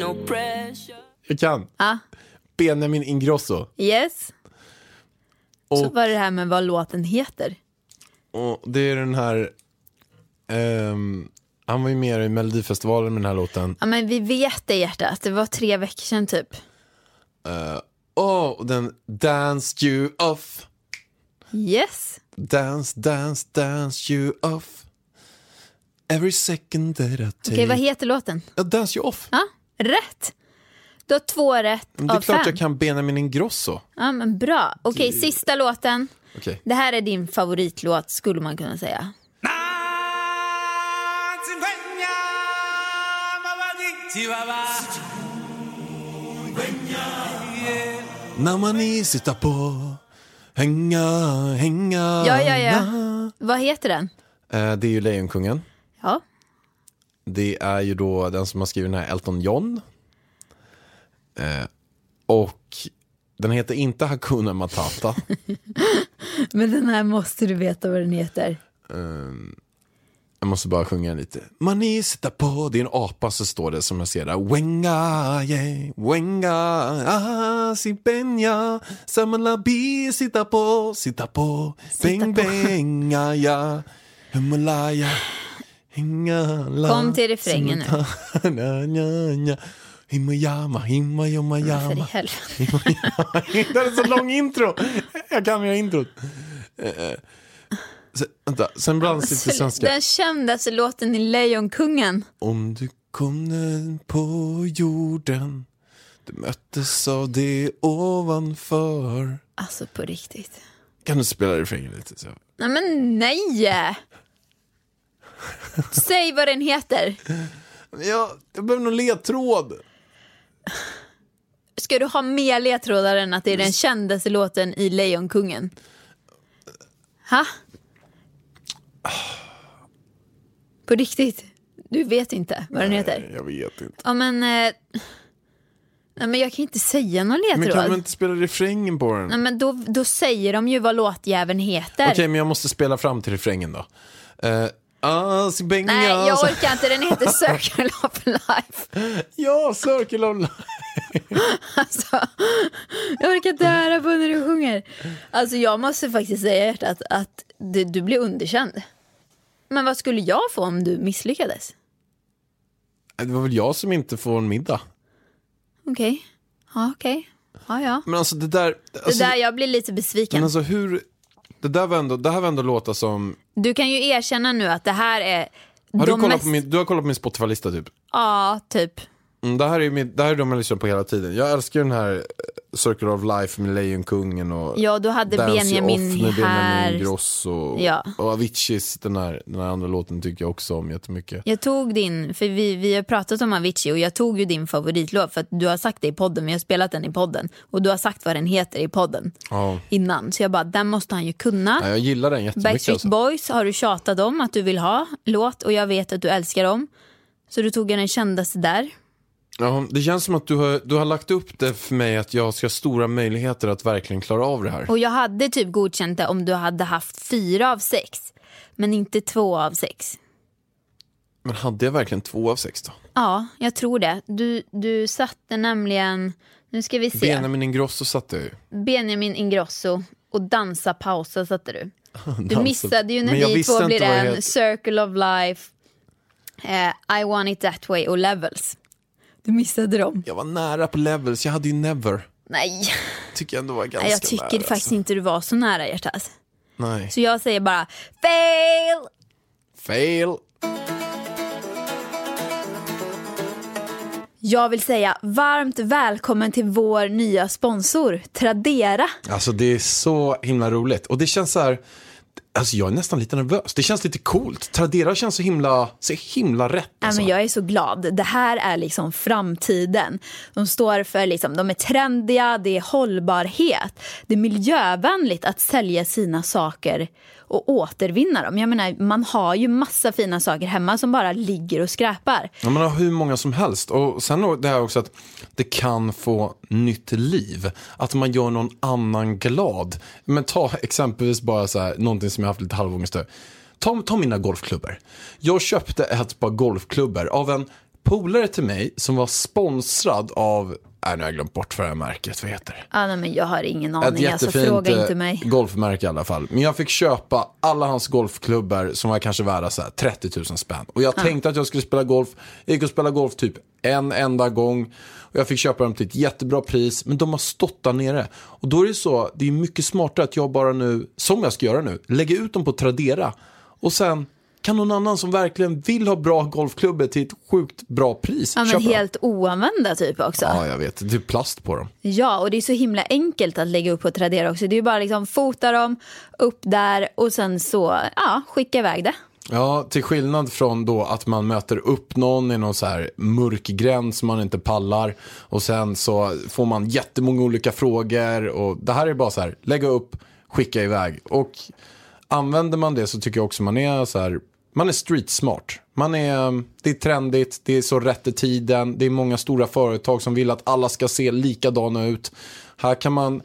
[SPEAKER 4] No pressure.
[SPEAKER 1] Jag kan.
[SPEAKER 2] Ja.
[SPEAKER 1] Benjamin Ingrosso.
[SPEAKER 2] Yes. Så
[SPEAKER 1] Och,
[SPEAKER 2] var det här med vad låten heter.
[SPEAKER 1] och det är den här... ehm, han var ju med i Melodifestivalen med den här låten.
[SPEAKER 2] Ja, men vi vet det hjärtat, det var tre veckor sedan typ.
[SPEAKER 1] Åh, och den Danced you off.
[SPEAKER 2] Yes.
[SPEAKER 1] Dance, dance, dance you off. Every second that I take.
[SPEAKER 2] Okej, vad heter låten?
[SPEAKER 1] Ja, dance you off.
[SPEAKER 2] Ja, rätt. Du har två rätt
[SPEAKER 1] Men det är
[SPEAKER 2] av
[SPEAKER 1] klart
[SPEAKER 2] fem.
[SPEAKER 1] jag kan Benjamin Ingrosso.
[SPEAKER 2] Ja, men bra. Okej, sista låten.
[SPEAKER 1] Okej.
[SPEAKER 2] Det här är din favoritlåt skulle man kunna säga.
[SPEAKER 1] När man är sitta på, hänga, hänga.
[SPEAKER 2] Ja, ja, ja.
[SPEAKER 1] na.
[SPEAKER 2] Vad heter den?
[SPEAKER 1] Eh, det är ju Lejonkungen.
[SPEAKER 2] Ja.
[SPEAKER 1] Det är ju då den som har skrivit den här Elton John. Eh, och den heter inte Hakuna Matata.
[SPEAKER 2] Men den här måste du veta vad den heter.
[SPEAKER 1] Jag måste bara sjunga lite. Mani sitta på, en apa så står det som jag ser där. Wenga, yeah, wenga, ah, si benja, samalabi, sitta på, sitta på, beng, benga, ja, Himalaya, hinga,
[SPEAKER 2] Kom till refrängen nu.
[SPEAKER 1] Himayama,
[SPEAKER 2] För i helvete.
[SPEAKER 1] Det är så lång intro. Jag kan göra introt. Sen, vänta, sen blandas lite svenska.
[SPEAKER 2] Den kändaste låten i Lejonkungen.
[SPEAKER 1] Om du kom ner på jorden Du möttes av det ovanför
[SPEAKER 2] Alltså på riktigt.
[SPEAKER 1] Kan du spela refrängen lite? Så?
[SPEAKER 2] Nej men nej! Säg vad den heter.
[SPEAKER 1] Ja, jag behöver någon ledtråd.
[SPEAKER 2] Ska du ha mer ledtrådar än att det är den kändaste låten i Lejonkungen? Ha? På riktigt? Du vet inte vad den heter?
[SPEAKER 1] Jag vet inte.
[SPEAKER 2] Ja men... Eh, nej men jag kan inte säga någon
[SPEAKER 1] Men
[SPEAKER 2] ledtråd.
[SPEAKER 1] kan man inte spela refrängen på den?
[SPEAKER 2] Nej men då, då säger de ju vad låtjäveln heter.
[SPEAKER 1] Okej, men jag måste spela fram till refrängen då. Uh, si benga,
[SPEAKER 2] Nej jag orkar inte, den heter Circle of Life.
[SPEAKER 1] Ja, Circle of Life.
[SPEAKER 2] alltså, jag orkar inte höra på när du sjunger. Alltså jag måste faktiskt säga hjärtat att du, du blir underkänd. Men vad skulle jag få om du misslyckades?
[SPEAKER 1] Det var väl jag som inte får en middag.
[SPEAKER 2] Okej, ja okej. Ja, ja.
[SPEAKER 1] Men alltså det där...
[SPEAKER 2] Det
[SPEAKER 1] Alltså,
[SPEAKER 2] där, jag blir lite besviken.
[SPEAKER 1] Men alltså hur... Det där var ändå, det här var ändå låta som...
[SPEAKER 2] Du kan ju erkänna nu att det här är
[SPEAKER 1] Har du, kollat
[SPEAKER 2] mest...
[SPEAKER 1] på min, du har kollat på min Spotify-lista typ?
[SPEAKER 2] Ja, typ.
[SPEAKER 1] Mm, det, här är min, det här är de jag lyssnar på hela tiden. Jag älskar den här Circle of Life med Lejonkungen och
[SPEAKER 2] Ja, du hade
[SPEAKER 1] Dance
[SPEAKER 2] Benjamin
[SPEAKER 1] Off med
[SPEAKER 2] här.
[SPEAKER 1] Benjamin Grosso.
[SPEAKER 2] Ja.
[SPEAKER 1] Och Aviciis, den här, den här andra låten tycker jag också om jättemycket.
[SPEAKER 2] Jag tog din, för vi, vi har pratat om Avicii och jag tog ju din favoritlåt för att du har sagt det i podden, vi har spelat den i podden och du har sagt vad den heter i podden
[SPEAKER 1] Ja.
[SPEAKER 2] innan. Så jag bara, den måste han ju kunna.
[SPEAKER 1] Ja, jag gillar den jättemycket
[SPEAKER 2] Backstreet
[SPEAKER 1] alltså.
[SPEAKER 2] Boys har du tjatat om att du vill ha låt och jag vet att du älskar dem. Så du tog den kändaste där.
[SPEAKER 1] Ja, det känns som att du har, du har lagt upp det för mig att jag ska ha stora möjligheter att verkligen klara av det här.
[SPEAKER 2] Och jag hade typ godkänt det om du hade haft fyra av sex. Men inte två av sex.
[SPEAKER 1] Men hade jag verkligen två av sex då?
[SPEAKER 2] Ja, jag tror det. Du, du satte nämligen, nu ska vi se,
[SPEAKER 1] Benjamin Ingrosso satte jag ju.
[SPEAKER 2] Benjamin Ingrosso och Dansa pausa satte du. Du missade ju när
[SPEAKER 1] jag
[SPEAKER 2] vi två blir en,
[SPEAKER 1] heter.
[SPEAKER 2] Circle of Life, eh, I want it that way och Levels. Du missade dem.
[SPEAKER 1] Jag var nära på levels, jag hade ju never.
[SPEAKER 2] Nej,
[SPEAKER 1] Tycker jag ändå var ganska
[SPEAKER 2] Nej jag tycker
[SPEAKER 1] nära,
[SPEAKER 2] faktiskt
[SPEAKER 1] alltså.
[SPEAKER 2] inte du var så nära hjärtat.
[SPEAKER 1] Nej.
[SPEAKER 2] Så jag säger bara fail!
[SPEAKER 1] Fail.
[SPEAKER 2] Jag vill säga varmt välkommen till vår nya sponsor Tradera.
[SPEAKER 1] Alltså det är så himla roligt. Och det känns så här, alltså jag är nästan lite nervös. Det känns lite coolt. Tradera känns så himla, så himla rätt.
[SPEAKER 2] Ja,
[SPEAKER 1] Alltså.
[SPEAKER 2] men jag är så glad. Det här är liksom framtiden. De står för, liksom, de är trendiga, det är hållbarhet. Det är miljövänligt att sälja sina saker och återvinna dem. Jag menar, man har ju massa fina saker hemma som bara ligger och skräpar.
[SPEAKER 1] Ja, man har hur många som helst. Och sen det här också att det kan få nytt liv. Att man gör någon annan glad. Men ta exempelvis bara så här, någonting som jag haft lite halvångest över. Ta, ta mina golfklubbor. Jag köpte ett par golfklubbor av en polare till mig som var sponsrad av, nej nu har jag glömt bort vad det här märket, vad heter det?
[SPEAKER 2] Ah, nej, men jag har ingen
[SPEAKER 1] Ett
[SPEAKER 2] aning, alltså
[SPEAKER 1] jättefint
[SPEAKER 2] fråga inte
[SPEAKER 1] eh,
[SPEAKER 2] mig.
[SPEAKER 1] golfmärke i alla fall. Men jag fick köpa alla hans golfklubbor som var kanske värda så här 30 000 spänn. Och jag tänkte att jag skulle spela golf. Jag gick och spelade golf typ en enda gång. Och jag fick köpa dem till ett jättebra pris. Men de har stått där nere. Och då är det så, det är mycket smartare att jag bara nu, som jag ska göra nu, lägger ut dem på Tradera. Och sen kan någon annan som verkligen vill ha bra golfklubbor till ett sjukt bra pris
[SPEAKER 2] Ja, men
[SPEAKER 1] köpa dem.
[SPEAKER 2] helt oanvända typ också.
[SPEAKER 1] Ja, jag vet. Det är plast på dem.
[SPEAKER 2] Ja, och det är så himla enkelt att lägga upp på Tradera också. Det är ju bara liksom fota dem, upp där och sen så, ja, skicka iväg det.
[SPEAKER 1] Ja, till skillnad från då att man möter upp någon i någon så här mörk gräns som man inte pallar och sen så får man jättemånga olika frågor och det här är bara så här, lägga upp, skicka iväg och använder man det så tycker jag också man är så här, man är street smart. Man är, det är trendigt, det är så rätt i tiden, det är många stora företag som vill att alla ska se likadana ut. Här kan man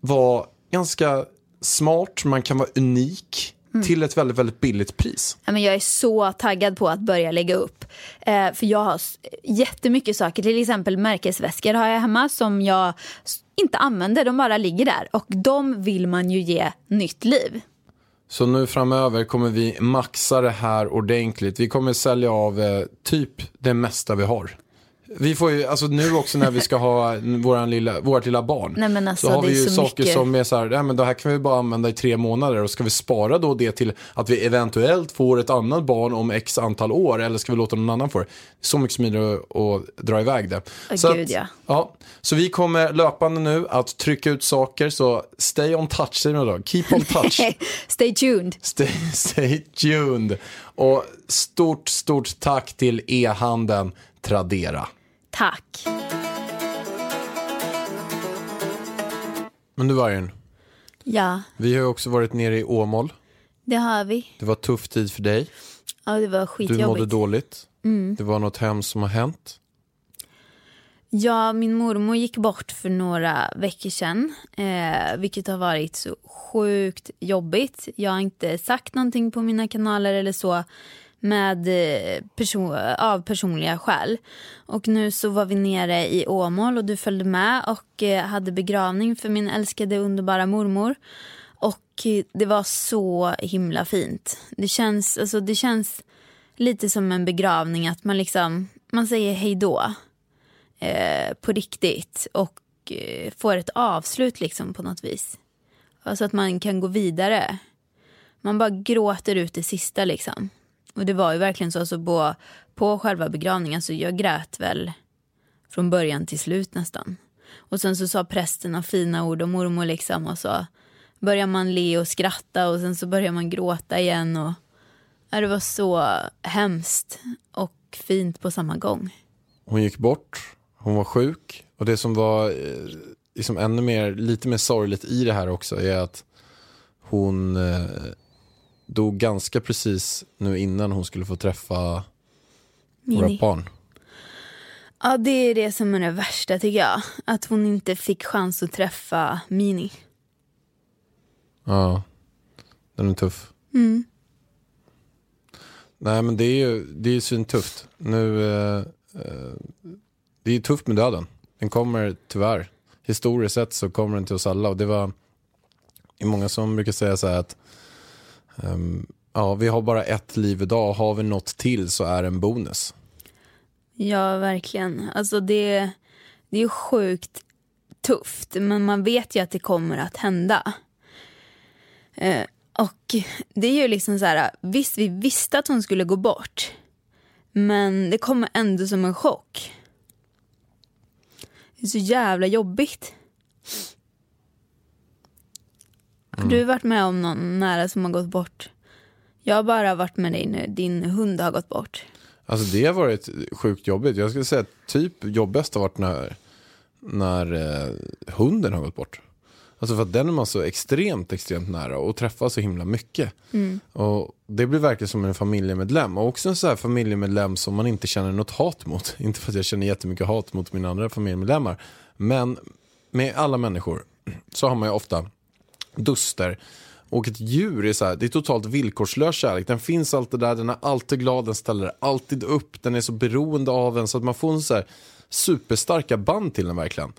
[SPEAKER 1] vara ganska smart, man kan vara unik till ett väldigt, väldigt billigt pris.
[SPEAKER 2] Ja, men jag är så taggad på att börja lägga upp. Eh, för jag har jättemycket saker, till exempel märkesväskor har jag hemma som jag inte använder, de bara ligger där. Och de vill man ju ge nytt liv.
[SPEAKER 1] Så nu framöver kommer vi maxa det här ordentligt. Vi kommer sälja av eh, typ det mesta vi har. Vi får ju, alltså nu också när vi ska ha våran lilla, vårt lilla barn.
[SPEAKER 2] Nej, men alltså,
[SPEAKER 1] så har vi ju saker
[SPEAKER 2] mycket.
[SPEAKER 1] som är så här, nej, men det här kan vi bara använda i tre månader. Och ska vi spara då det till att vi eventuellt får ett annat barn om x antal år. Eller ska vi låta någon annan få det? Så mycket smidigare att dra iväg det.
[SPEAKER 2] Åh,
[SPEAKER 1] så,
[SPEAKER 2] gud, ja.
[SPEAKER 1] ja. så vi kommer löpande nu att trycka ut saker. Så stay on touch, säger man då. Keep on touch.
[SPEAKER 2] Stay tuned.
[SPEAKER 1] Stay, stay tuned. Och stort, stort tack till e-handeln Tradera.
[SPEAKER 2] Tack.
[SPEAKER 1] Men du Vargen,
[SPEAKER 2] Ja,
[SPEAKER 1] vi har också varit nere i Åmål.
[SPEAKER 2] det har vi.
[SPEAKER 1] Det var tuff tid för dig.
[SPEAKER 2] Ja, det var
[SPEAKER 1] Du mådde
[SPEAKER 2] skitjobbigt.
[SPEAKER 1] dåligt. Det var något hemskt som har hänt.
[SPEAKER 2] Ja, min mormor gick bort för några veckor sedan, eh, vilket har varit så sjukt jobbigt. Jag har inte sagt någonting på mina kanaler eller så, med eh, person, av personliga skäl. Och nu så var vi nere i Åmål och du följde med och eh, hade begravning för min älskade underbara mormor. Och eh, det var så himla fint. Det känns, alltså, det känns lite som en begravning att man liksom, man säger hej då. Eh, på riktigt. Och eh, får ett avslut liksom på något vis. Alltså att man kan gå vidare. Man bara gråter ut det sista liksom. Och det var ju verkligen så alltså på, på själva begravningen. Så jag grät väl från början till slut nästan. Och sen så sa prästen fina ord och mormor liksom. Och så börjar man le och skratta och sen så börjar man gråta igen. Och, ja, det var så hemskt och fint på samma gång.
[SPEAKER 1] Hon gick bort, hon var sjuk och det som var eh, liksom ännu mer, lite mer sorgligt i det här också är att hon eh, dog ganska precis nu innan hon skulle få träffa våra
[SPEAKER 2] Mini.
[SPEAKER 1] barn.
[SPEAKER 2] Ja, det är det som är det värsta tycker jag. Att hon inte fick chans att träffa Mini.
[SPEAKER 1] Ja, den är tuff. Nej men det är ju det är ju svintufft. Nu, eh, eh, det är ju tufft med döden. Den kommer tyvärr. Historiskt sett så kommer den till oss alla och det var det är många som brukar säga så här att Um, ja, vi har bara ett liv idag har vi något till så är det en bonus.
[SPEAKER 2] Ja, verkligen. Alltså det, det är ju sjukt tufft, men man vet ju att det kommer att hända. Eh, och det är ju liksom så här, visst vi visste att hon skulle gå bort, men det kommer ändå som en chock. Det är så jävla jobbigt. Har du varit med om någon nära som har gått bort? Jag har bara varit med dig när din hund har gått bort.
[SPEAKER 1] Alltså det har varit sjukt jobbigt. Jag skulle säga att typ jobbigast har varit när, när eh, hunden har gått bort. Alltså för att den är man så extremt, extremt nära och träffar så himla mycket. Och det blir verkligen som en familjemedlem. Och också en så här familjemedlem som man inte känner något hat mot. Inte för att jag känner jättemycket hat mot mina andra familjemedlemmar. Men med alla människor så har man ju ofta duster. Och ett djur är så här, det är totalt villkorslös kärlek. Den finns alltid där, den är alltid glad, den ställer alltid upp, den är så beroende av en så att man får en så här superstarka band till den verkligen.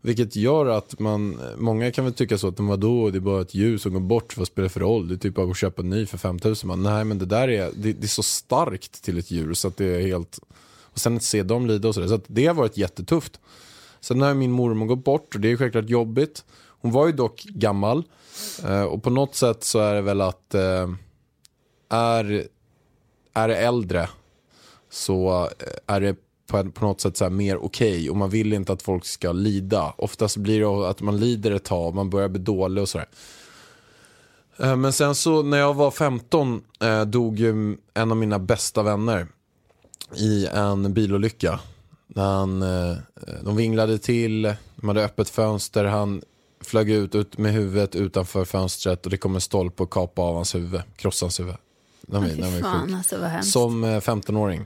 [SPEAKER 1] Vilket gör att man, många kan väl tycka så att de vadå, det är bara ett djur som går bort, vad spelar det för roll? Det är typ bara att köpa en ny för 5000. Man, nej men det där är, det, det är så starkt till ett djur så att det är helt, och sen att se dem lida och sådär. Så att det har varit jättetufft. Sen har min mormor gått bort och det är självklart jobbigt. Hon var ju dock gammal eh, och på något sätt så är det väl att eh, är, är det äldre så eh, är det på, på något sätt så här mer okej och man vill inte att folk ska lida. Oftast blir det att man lider ett tag och man börjar bli dålig och sådär. Eh, men sen så när jag var 15 eh, dog ju en av mina bästa vänner i en bilolycka. När han, eh, de vinglade till, de hade öppet fönster, han flög ut, ut med huvudet utanför fönstret och det kom en stolpe och kapade av hans huvud, krossade hans huvud. Den
[SPEAKER 2] Fy
[SPEAKER 1] den
[SPEAKER 2] fan alltså.
[SPEAKER 1] Som eh, 15-åring.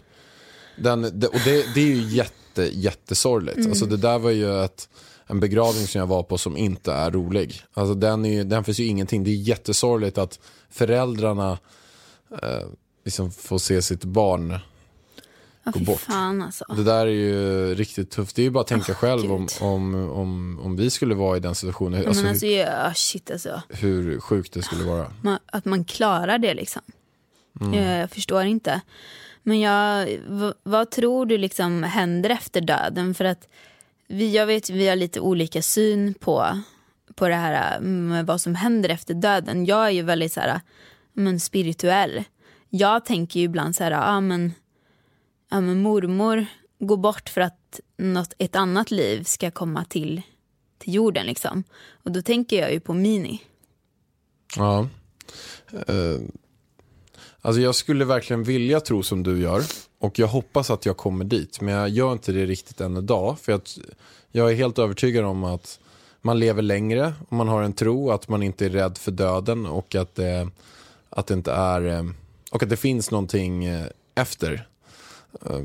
[SPEAKER 1] Den, det, och det, det är ju jätte, jättesorgligt.
[SPEAKER 2] Mm.
[SPEAKER 1] Alltså det där var ju ett, en begravning som jag var på som inte är rolig. Alltså den, är ju, den finns ju ingenting. Det är jättesorgligt att föräldrarna eh, liksom får se sitt barn gå bort.
[SPEAKER 2] fan alltså.
[SPEAKER 1] det där är ju riktigt tufft. Det är ju bara att tänka
[SPEAKER 2] Åh,
[SPEAKER 1] själv om,
[SPEAKER 2] Gud.
[SPEAKER 1] om, om, om vi skulle vara i den situationen. Alltså,
[SPEAKER 2] men alltså,
[SPEAKER 1] hur,
[SPEAKER 2] ja, shit alltså.
[SPEAKER 1] hur sjukt det skulle vara.
[SPEAKER 2] Att man klarar det liksom.
[SPEAKER 1] Mm.
[SPEAKER 2] Jag, jag förstår inte. Men jag, v, vad tror du liksom händer efter döden? För att vi, jag vet vi har lite olika syn på, på det här med vad som händer efter döden. Jag är ju väldigt så här, men spirituell. Jag tänker ju ibland så här, ja men, ja men mormor går bort för att något, ett annat liv ska komma till, till jorden liksom. Och då tänker jag ju på Mini.
[SPEAKER 1] Ja. Uh, alltså jag skulle verkligen vilja tro som du gör. Och jag hoppas att jag kommer dit. Men jag gör inte det riktigt än idag. För att jag är helt övertygad om att man lever längre. Och man har en tro att man inte är rädd för döden. Och att det, att det inte är... Eh, och att det finns någonting eh, efter. Eh,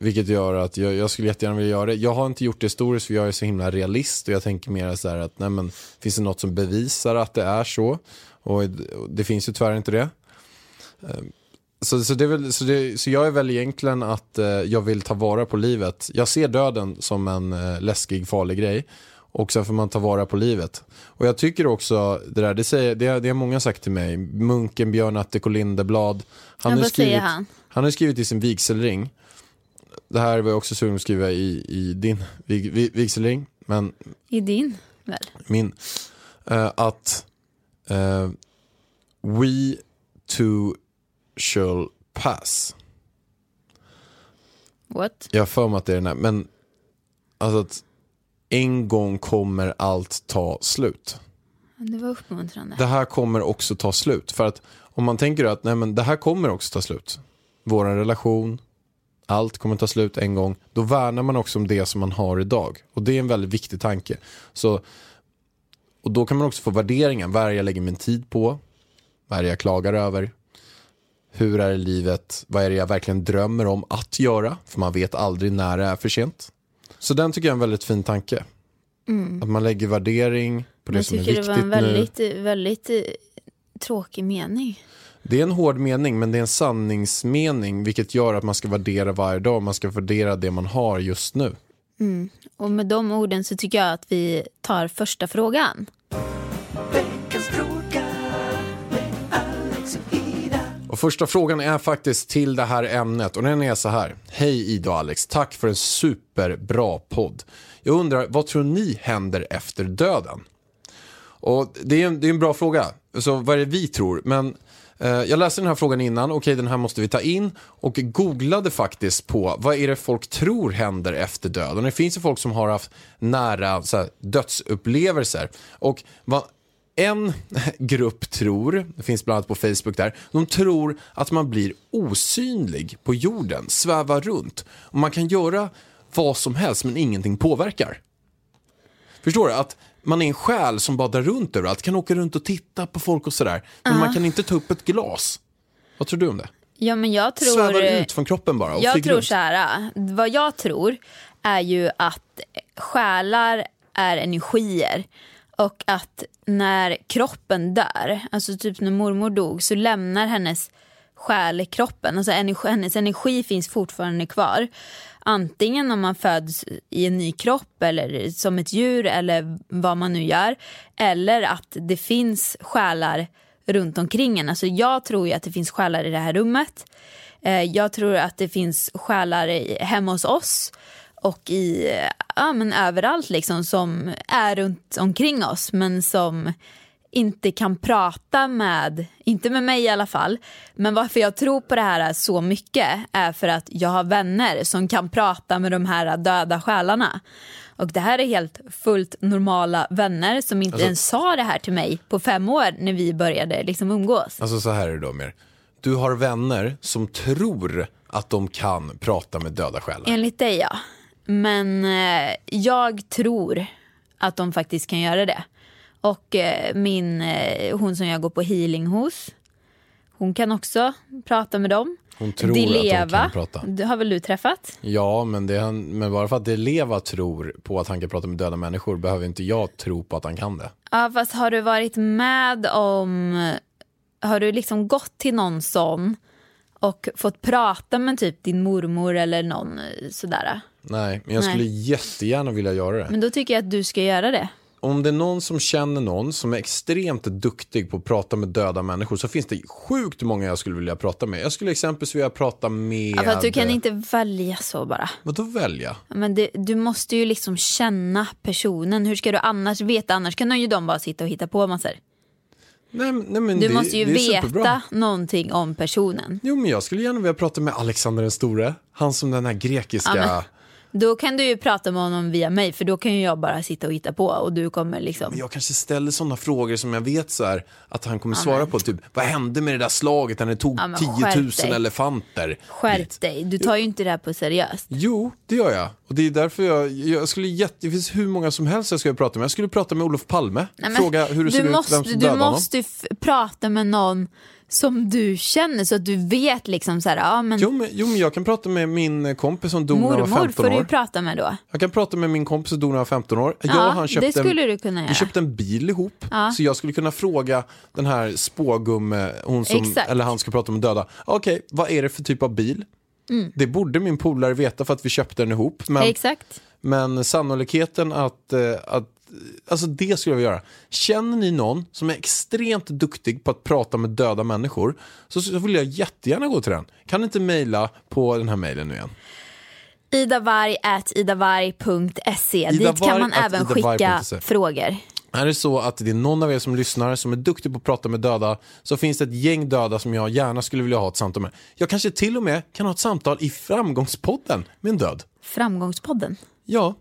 [SPEAKER 1] Vilket gör att jag, jag skulle jättegärna vilja göra det. Jag har inte gjort det historiskt för jag är så himla realist och jag tänker mer så här att nej men, finns det något som bevisar att det är så? Och det, finns ju tyvärr inte det. Eh, Så, så, det är väl, så, det, så jag är väl egentligen att eh, jag vill ta vara på livet. Jag ser döden som en eh, läskig, farlig grej. Och sen får man ta vara på livet. Och jag tycker också, det där, det, säger, det, det har många sagt till mig, munken Björn Attic och Lindeblad. Han
[SPEAKER 2] Ja, vad
[SPEAKER 1] skrivit,
[SPEAKER 2] säger han?
[SPEAKER 1] Han har skrivit i sin vigselring, det här var jag också sugen att skriva i, i din vig, vig, vigselring, men
[SPEAKER 2] I din väl?
[SPEAKER 1] min, eh, att eh, we too shall pass.
[SPEAKER 2] What?
[SPEAKER 1] Jag har för mig att det är den här, men alltså att en gång kommer allt ta slut.
[SPEAKER 2] Det var uppmuntrande.
[SPEAKER 1] Det här kommer också ta slut. För att om man tänker att nej men det här kommer också ta slut. Vår relation, allt kommer ta slut en gång. Då värnar man också om det som man har idag. Och det är en väldigt viktig tanke. Så, och då kan man också få värderingar. Vad är jag lägger min tid på? Vad är det jag klagar över? Hur är livet? Vad är det jag verkligen drömmer om att göra? För man vet aldrig när det är för sent. Så den tycker jag är en väldigt fin tanke. Att man lägger värdering på det
[SPEAKER 2] Jag
[SPEAKER 1] som är
[SPEAKER 2] tycker det
[SPEAKER 1] viktigt
[SPEAKER 2] var en
[SPEAKER 1] nu.
[SPEAKER 2] väldigt, väldigt eh, tråkig mening.
[SPEAKER 1] Det är en hård mening, men det är en sanningsmening, vilket gör att man ska värdera varje dag, man ska värdera det man har just nu.
[SPEAKER 2] Och med de orden så tycker jag att vi tar första frågan.
[SPEAKER 5] Och
[SPEAKER 1] första frågan är faktiskt till det här ämnet och den är så här. Hej Ida och Alex, tack för en superbra podd. Jag undrar, vad tror ni händer efter döden? Och det är en, det är en bra fråga, så vad är det vi tror? Men Eh, jag läste den här frågan innan, okej den här måste vi ta in och googlade faktiskt på vad är det folk tror händer efter döden. Det finns ju folk som har haft nära så här, dödsupplevelser. Och vad en grupp tror, det finns bland annat på Facebook där, de tror att man blir osynlig på jorden, svävar runt. Och man kan göra vad som helst men ingenting påverkar. Förstår du? Att man är en själ som bara drar runt överallt, kan åka runt och titta på folk och sådär. Men man kan inte ta upp ett glas. Vad tror du om det?
[SPEAKER 2] Ja, men jag tror...
[SPEAKER 1] Svävar ut från kroppen bara och
[SPEAKER 2] Jag tror
[SPEAKER 1] runt.
[SPEAKER 2] så här, vad jag tror är ju att själar är energier och att när kroppen dör, alltså typ när mormor dog så lämnar hennes själ kroppen, alltså energi, hennes energi finns fortfarande kvar. Antingen om man föds i en ny kropp eller som ett djur eller vad man nu gör. Eller att det finns själar runt omkring en. Alltså jag tror ju att det finns själar i det här rummet. Eh, jag tror att det finns själar hemma hos oss och i, eh, ja, men överallt liksom som är runt omkring oss men som inte kan prata med, inte med mig i alla fall, men varför jag tror på det här så mycket är för att jag har vänner som kan prata med de här döda själarna. Och det här är helt fullt normala vänner som inte
[SPEAKER 1] Alltså-
[SPEAKER 2] ens sa det här till mig på fem år när vi började liksom umgås.
[SPEAKER 1] Alltså så här är det då mer. Du har vänner som tror att de kan prata med döda själar.
[SPEAKER 2] Enligt dig ja. Men eh, jag tror att de faktiskt kan göra det. Och eh, min, eh, hon som jag går på healing hos, hon kan också prata med dem.
[SPEAKER 1] Hon tror att de
[SPEAKER 2] Dileva,
[SPEAKER 1] kan prata.
[SPEAKER 2] det har väl du träffat?
[SPEAKER 1] Ja, men, det, men bara för att Deleva tror på att han kan prata med döda människor behöver inte jag tro på att han kan det.
[SPEAKER 2] Ja fast har du varit med om, har du liksom gått till någon sån och fått prata med typ din mormor eller någon eh, sådär?
[SPEAKER 1] Nej, men jag
[SPEAKER 2] Nej.
[SPEAKER 1] skulle jättegärna vilja göra det.
[SPEAKER 2] Men då tycker jag att du ska göra det.
[SPEAKER 1] Om det är någon som känner någon som är extremt duktig på att prata med döda människor så finns det sjukt många jag skulle vilja prata med. Jag skulle exempelvis vilja prata med...
[SPEAKER 2] Ja, för att du kan inte välja så bara.
[SPEAKER 1] Vadå välja?
[SPEAKER 2] Men det, du måste ju liksom känna personen. Hur ska du annars veta? Annars kan ju de bara sitta och hitta på massor.
[SPEAKER 1] Nej, nej, men
[SPEAKER 2] Du
[SPEAKER 1] det,
[SPEAKER 2] måste ju
[SPEAKER 1] det
[SPEAKER 2] veta
[SPEAKER 1] superbra.
[SPEAKER 2] någonting om personen.
[SPEAKER 1] Jo, men jag skulle gärna vilja prata med Alexander den store. Han som den här grekiska...
[SPEAKER 2] Ja, Då kan du ju prata med honom via mig för då kan ju jag bara sitta och hitta på och du kommer liksom...
[SPEAKER 1] Men jag kanske ställer sådana frågor som jag vet så här, att han kommer svara på. Typ, vad hände med det där slaget när det tog
[SPEAKER 2] Ja, men
[SPEAKER 1] 10
[SPEAKER 2] skärp
[SPEAKER 1] 000
[SPEAKER 2] dig.
[SPEAKER 1] elefanter?
[SPEAKER 2] Skärp
[SPEAKER 1] dit?
[SPEAKER 2] dig, du tar ju inte det här på seriöst.
[SPEAKER 1] Jo, det gör jag. Och det är därför jag, jag skulle jätte, det finns hur många som helst jag skulle prata med. Jag skulle prata med Olof Palme,
[SPEAKER 2] Nej, men
[SPEAKER 1] fråga hur det
[SPEAKER 2] du
[SPEAKER 1] ser
[SPEAKER 2] måste,
[SPEAKER 1] ut, vem som
[SPEAKER 2] Du
[SPEAKER 1] honom.
[SPEAKER 2] måste f- prata med någon som du känner så att du vet liksom så här, ja men
[SPEAKER 1] Jo men, jo, men jag kan prata med min kompis som dog när han var
[SPEAKER 2] mormor
[SPEAKER 1] 15
[SPEAKER 2] får du ju
[SPEAKER 1] år.
[SPEAKER 2] prata med då.
[SPEAKER 1] Jag kan prata med min kompis som dog när han var 15 år. Jag och
[SPEAKER 2] Ja,
[SPEAKER 1] han köpte
[SPEAKER 2] det skulle
[SPEAKER 1] en,
[SPEAKER 2] du kunna
[SPEAKER 1] Vi
[SPEAKER 2] göra.
[SPEAKER 1] köpte en bil ihop.
[SPEAKER 2] Ja.
[SPEAKER 1] Så jag skulle kunna fråga den här spågumme, hon som,
[SPEAKER 2] Exakt.
[SPEAKER 1] eller han ska prata med döda. Okej, vad är det för typ av bil?
[SPEAKER 2] Mm.
[SPEAKER 1] Det borde min polare veta för att vi köpte den ihop. Men,
[SPEAKER 2] Exakt.
[SPEAKER 1] men sannolikheten att, eh, att Alltså det skulle jag vilja göra. Känner ni någon som är extremt duktig på att prata med döda människor så, så vill jag jättegärna gå till den. Kan ni inte mejla på den här mejlen nu igen?
[SPEAKER 2] Idavarg at idavarg.se. Dit kan man även skicka frågor.
[SPEAKER 1] Är det så att det är någon av er som lyssnar som är duktig på att prata med döda så finns det ett gäng döda som jag gärna skulle vilja ha ett samtal med. Jag kanske till och med kan ha ett samtal i Framgångspodden med en död.
[SPEAKER 2] Framgångspodden.
[SPEAKER 1] Ja,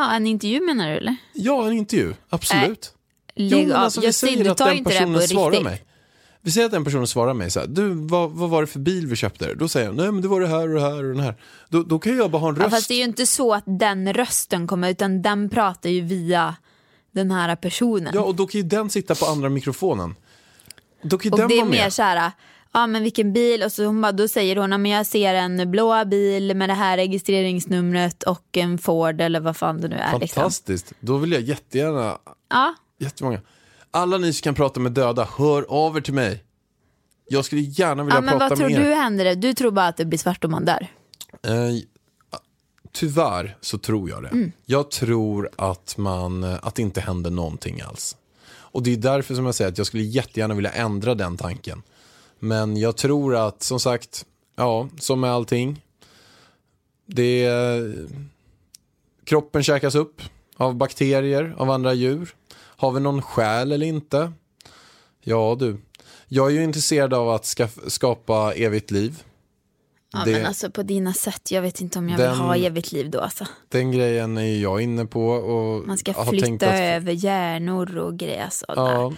[SPEAKER 2] Ja, en intervju menar du eller?
[SPEAKER 1] ja en intervju, absolut.
[SPEAKER 2] Lägg
[SPEAKER 1] Jo,
[SPEAKER 2] av.
[SPEAKER 1] alltså, vi säger att den personen svarar
[SPEAKER 2] riktigt.
[SPEAKER 1] mig. Vi säger att den personen svarar mig så här, du vad, vad var det för bil vi köpte? Då säger jag, nej men det var det här och det här och den här. Då, då kan jag bara ha en
[SPEAKER 2] Ja,
[SPEAKER 1] röst.
[SPEAKER 2] fast det är ju inte så att den rösten kommer utan den pratar ju via den här personen.
[SPEAKER 1] Ja, och då kan ju den sitta på andra mikrofonen. Då kan ju
[SPEAKER 2] och
[SPEAKER 1] den
[SPEAKER 2] det är
[SPEAKER 1] vara
[SPEAKER 2] mer
[SPEAKER 1] med.
[SPEAKER 2] så här, ja men vilken bil och så hon bara, då säger hon, ja, men jag ser en blå bil med det här registreringsnumret och en Ford eller vad fan det nu är. Liksom.
[SPEAKER 1] Fantastiskt. Då vill jag jättegärna,
[SPEAKER 2] Ja,
[SPEAKER 1] jättemånga. Alla ni som kan prata med döda, hör av er till mig. Jag skulle gärna vilja
[SPEAKER 2] ja men
[SPEAKER 1] prata
[SPEAKER 2] vad tror
[SPEAKER 1] med er.
[SPEAKER 2] du händer? Du tror bara att det blir svart om man dör?
[SPEAKER 1] Eh, tyvärr så tror jag det.
[SPEAKER 2] Mm.
[SPEAKER 1] Jag tror att, man, att det inte händer någonting alls. Och det är därför som jag säger att jag skulle jättegärna vilja ändra den tanken. Men jag tror att, som sagt, ja, som med allting. Det är, kroppen käkas upp av bakterier, av andra djur. Har vi någon själ eller inte? Ja du. Jag är ju intresserad av att skapa evigt liv.
[SPEAKER 2] Ja
[SPEAKER 1] Det-
[SPEAKER 2] men alltså på dina sätt, jag vet inte om jag
[SPEAKER 1] Den-
[SPEAKER 2] vill ha evigt liv då alltså.
[SPEAKER 1] Den grejen är ju jag inne på. Och
[SPEAKER 2] Man ska flytta
[SPEAKER 1] att,
[SPEAKER 2] över hjärnor och grejer. Alltså.
[SPEAKER 1] Ja,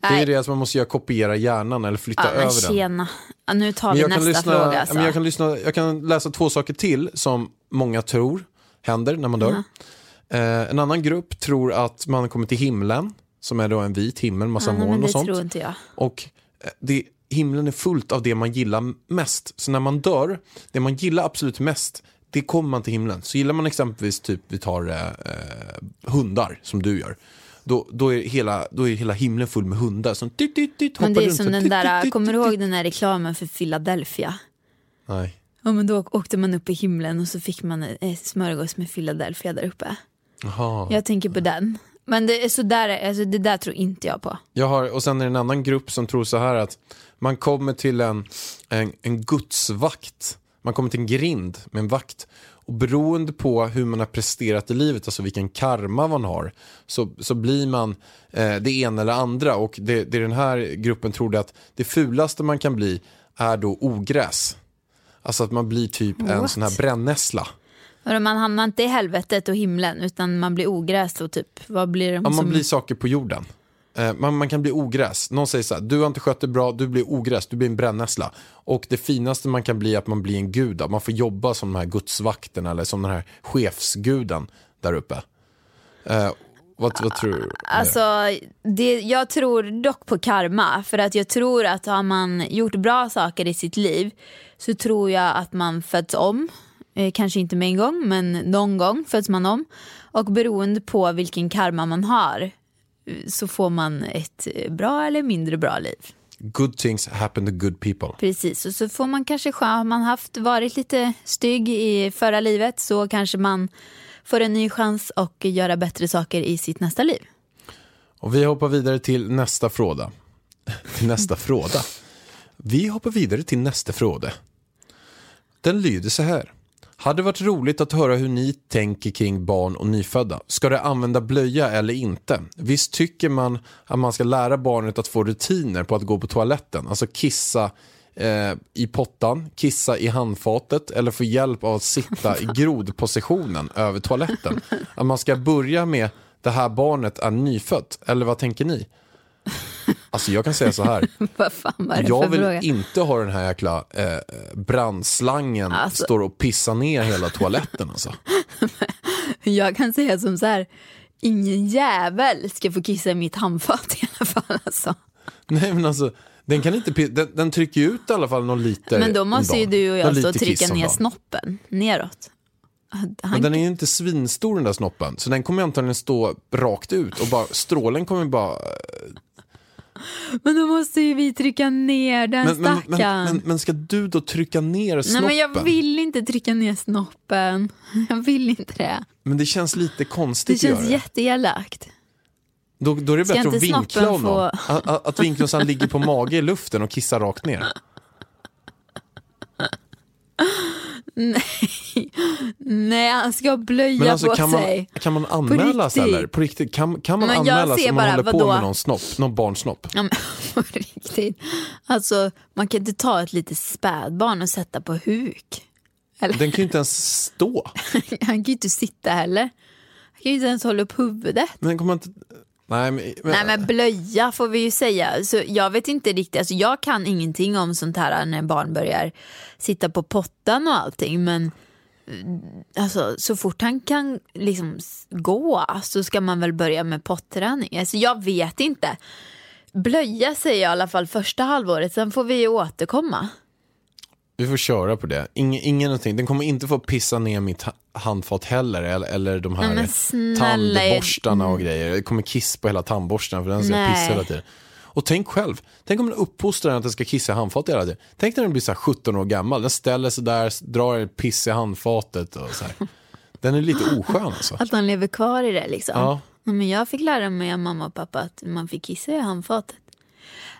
[SPEAKER 1] det är
[SPEAKER 2] Nej.
[SPEAKER 1] det att man måste göra kopiera hjärnan eller flytta
[SPEAKER 2] Ja, men
[SPEAKER 1] över den.
[SPEAKER 2] tjena. Ja, nu tar
[SPEAKER 1] Men
[SPEAKER 2] vi nästa
[SPEAKER 1] lyssna,
[SPEAKER 2] fråga. Alltså.
[SPEAKER 1] men jag, kan lyssna, jag kan läsa två saker till som många tror händer när man dör. Eh, en annan grupp tror att man kommer till himlen, som är då en vit himmel, massa
[SPEAKER 2] men
[SPEAKER 1] moln
[SPEAKER 2] det
[SPEAKER 1] och sånt.
[SPEAKER 2] tror inte jag.
[SPEAKER 1] Och det, himlen är fullt av det man gillar mest. Så när man dör, det man gillar absolut mest, det kommer man till himlen. Så gillar man exempelvis, typ vi tar eh, eh, hundar, som du gör. Då, då, är hela, då är hela himlen full med hundar som tyt, tyt,
[SPEAKER 2] Men
[SPEAKER 1] hoppar
[SPEAKER 2] det är som den där, kommer du ihåg den där reklamen för Philadelphia?
[SPEAKER 1] Nej.
[SPEAKER 2] Ja men då åkte man upp i himlen och så fick man ett smörgås med Philadelphia där uppe.
[SPEAKER 1] Jaha.
[SPEAKER 2] Jag tänker på den. Men det, är så där, alltså det där tror inte jag på.
[SPEAKER 1] Jag har, och sen är det en annan grupp som tror så här att man kommer till en, en, en gudsvakt. Man kommer till en grind med en vakt. Och beroende på hur man har presterat i livet, alltså vilken karma man har, så, så blir man eh, det ena eller andra. Och det, det den här gruppen trodde att det fulaste man kan bli är då ogräs. Alltså att man blir typ en
[SPEAKER 2] What?
[SPEAKER 1] sån här brännässla.
[SPEAKER 2] Man hamnar inte i helvetet och himlen utan man blir ogräs och typ, vad blir de
[SPEAKER 1] Ja, man
[SPEAKER 2] som...
[SPEAKER 1] blir saker på jorden. Eh, man, man kan bli ogräs. Någon säger så här, du har inte skött det bra, du blir ogräs, du blir en brännässla. Och det finaste man kan bli är att man blir en gud. Att man får jobba som de här gudsvakterna eller som den här chefsguden där uppe. Eh, vad, vad tror du?
[SPEAKER 2] Alltså, det, jag tror dock på karma. För att jag tror att har man gjort bra saker i sitt liv så tror jag att man föds om. Eh, kanske inte med en gång, men någon gång föds man om. Och beroende på vilken karma man har så får man ett eh, bra eller mindre bra liv.
[SPEAKER 1] Good things happen to good people.
[SPEAKER 2] Precis, och så får man kanske, har man haft varit lite stygg i förra livet så kanske man får en ny chans och göra bättre saker i sitt nästa liv.
[SPEAKER 1] Och vi hoppar vidare till nästa fråga. till nästa fråga. Vi hoppar vidare till nästa fråga. Den lyder så här. Hade varit roligt att höra hur ni tänker kring barn och nyfödda. Ska det använda blöja eller inte? Visst tycker man att man ska lära barnet att få rutiner på att gå på toaletten? Alltså kissa eh, i pottan, kissa i handfatet eller få hjälp av att sitta i grodpositionen över toaletten. Att man ska börja med det här barnet är nyfött, eller vad tänker ni? Alltså jag kan säga så här.
[SPEAKER 2] Vad fan var det
[SPEAKER 1] Jag vill
[SPEAKER 2] fråga?
[SPEAKER 1] inte ha den här jäkla eh, brandslangen
[SPEAKER 2] Alltså-
[SPEAKER 1] står och pissar ner hela toaletten alltså.
[SPEAKER 2] Jag kan säga som så här, ingen jävel ska få kissa i mitt handfat i alla fall. Alltså.
[SPEAKER 1] Nej men alltså, Den, kan inte, den, den trycker ut i alla fall någon liter
[SPEAKER 2] Men då måste ju du och jag stå och trycka ner snoppen neråt. Han,
[SPEAKER 1] Men den är ju inte svinstor den där snoppen. Så den kommer antagligen stå rakt ut och bara, strålen kommer bara...
[SPEAKER 2] men då måste ju vi trycka ner den
[SPEAKER 1] Men, men,
[SPEAKER 2] stackaren.
[SPEAKER 1] men, men, men ska du då trycka ner
[SPEAKER 2] Nej
[SPEAKER 1] snoppen?
[SPEAKER 2] men jag vill inte trycka ner snoppen. Jag vill inte det.
[SPEAKER 1] Men det känns lite
[SPEAKER 2] Det
[SPEAKER 1] konstigt att
[SPEAKER 2] känns
[SPEAKER 1] det.
[SPEAKER 2] jätteelakt.
[SPEAKER 1] Då, då är det
[SPEAKER 2] Ska
[SPEAKER 1] bättre att vinkla honom.
[SPEAKER 2] få-
[SPEAKER 1] att, att vinkla så han ligger på mage i luften och kissar rakt ner.
[SPEAKER 2] Nej, han ska ha blöja
[SPEAKER 1] alltså
[SPEAKER 2] på
[SPEAKER 1] kan man,
[SPEAKER 2] sig.
[SPEAKER 1] kan man anmälas
[SPEAKER 2] riktigt.
[SPEAKER 1] eller? På riktigt, kan, kan man
[SPEAKER 2] Men
[SPEAKER 1] anmälas
[SPEAKER 2] ser
[SPEAKER 1] om man
[SPEAKER 2] bara,
[SPEAKER 1] håller på
[SPEAKER 2] vadå?
[SPEAKER 1] med någon snopp, någon barnsnopp?
[SPEAKER 2] Ja, men, på riktigt. Alltså, man kan inte ta ett litet spädbarn och sätta på huk. Eller?
[SPEAKER 1] Den kan ju inte ens stå.
[SPEAKER 2] Han kan ju inte sitta heller. Han kan ju inte ens hålla upp huvudet.
[SPEAKER 1] Men kommer inte... Nej, men, men,
[SPEAKER 2] Nej men blöja får vi ju säga. Så jag vet inte riktigt, alltså, jag kan ingenting om sånt här när barn börjar sitta på pottan och allting. Men mm, alltså, så fort han kan liksom gå så ska man väl börja med potträning. Alltså, jag vet inte. Blöja säger jag i alla fall första halvåret, sen får vi ju återkomma.
[SPEAKER 1] Vi får köra på det. Ingen, ingen någonting. Den kommer inte få pissa ner mitt handfat heller. Eller, eller de här
[SPEAKER 2] Nej,
[SPEAKER 1] tandborstarna och grejer. Det kommer kiss på hela tandborsten för den ska
[SPEAKER 2] Nej.
[SPEAKER 1] pissa hela tiden. Och tänk själv, tänk om den uppfostrar den att den ska kissa i handfatet hela tiden. Tänk när den blir så här 17 år gammal, den ställer sig där, drar en piss i handfatet och så här. Den är lite oskön alltså.
[SPEAKER 2] Att han lever kvar i det liksom.
[SPEAKER 1] Ja.
[SPEAKER 2] Men jag fick lära mig av mamma och pappa att man fick kissa i handfatet.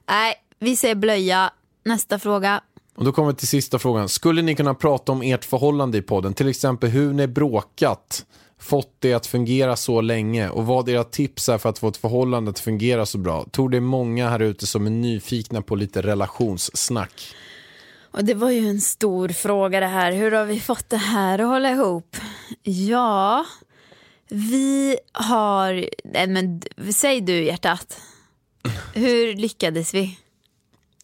[SPEAKER 2] Nej, vi säger blöja. Nästa fråga.
[SPEAKER 1] Och då kommer vi till sista frågan. Skulle ni kunna prata om ert förhållande i podden? Till exempel hur ni bråkat, fått det att fungera så länge och vad era tips är för att få ett förhållande att fungera så bra. Tror det är många här ute som är nyfikna på lite relationssnack.
[SPEAKER 2] Och det var ju en stor fråga det här. Hur har vi fått det här att hålla ihop? Ja, vi har... Nej, men säg du hjärtat. Hur lyckades vi?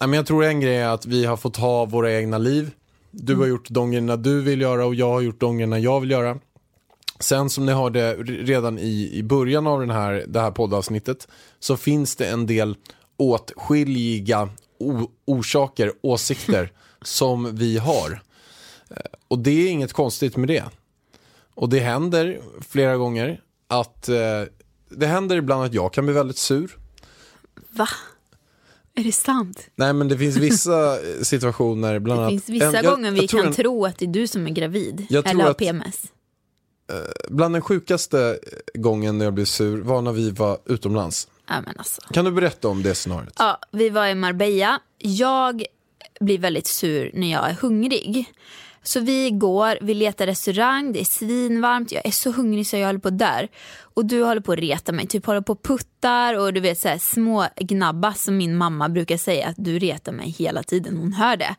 [SPEAKER 1] Men jag tror en grej är att vi har fått ha våra egna liv. Du har gjort de grejerna du vill göra och jag har gjort de grejerna jag vill göra. Sen som ni hörde redan i, i början av den här, det här poddavsnittet så finns det en del åtskiljiga o- orsaker, åsikter som vi har. Eh, Och det är inget konstigt med det. Och det händer flera gånger att eh, det händer ibland att jag kan bli väldigt sur.
[SPEAKER 2] Va? Är det sant?
[SPEAKER 1] Nej men det finns vissa eh, situationer, bland
[SPEAKER 2] Det
[SPEAKER 1] annat.
[SPEAKER 2] finns vissa
[SPEAKER 1] en- jag-
[SPEAKER 2] gånger vi
[SPEAKER 1] jag
[SPEAKER 2] kan
[SPEAKER 1] en-
[SPEAKER 2] tro att det är du som är gravid. Eller har
[SPEAKER 1] att-
[SPEAKER 2] PMS.
[SPEAKER 1] Bland den sjukaste gången när jag blev sur var när vi var utomlands.
[SPEAKER 2] Ja, men alltså.
[SPEAKER 1] Kan du berätta om det scenariot?
[SPEAKER 2] Ja, vi var i Marbella. Jag blir väldigt sur när jag är hungrig. Så vi går, vi letar restaurang, det är svinvarmt, jag är så hungrig så jag håller på där. Och du håller på att reta mig, typ håller på och puttar och du vet så här, små gnabba som min mamma brukar säga att du retar mig hela tiden, hon hör det.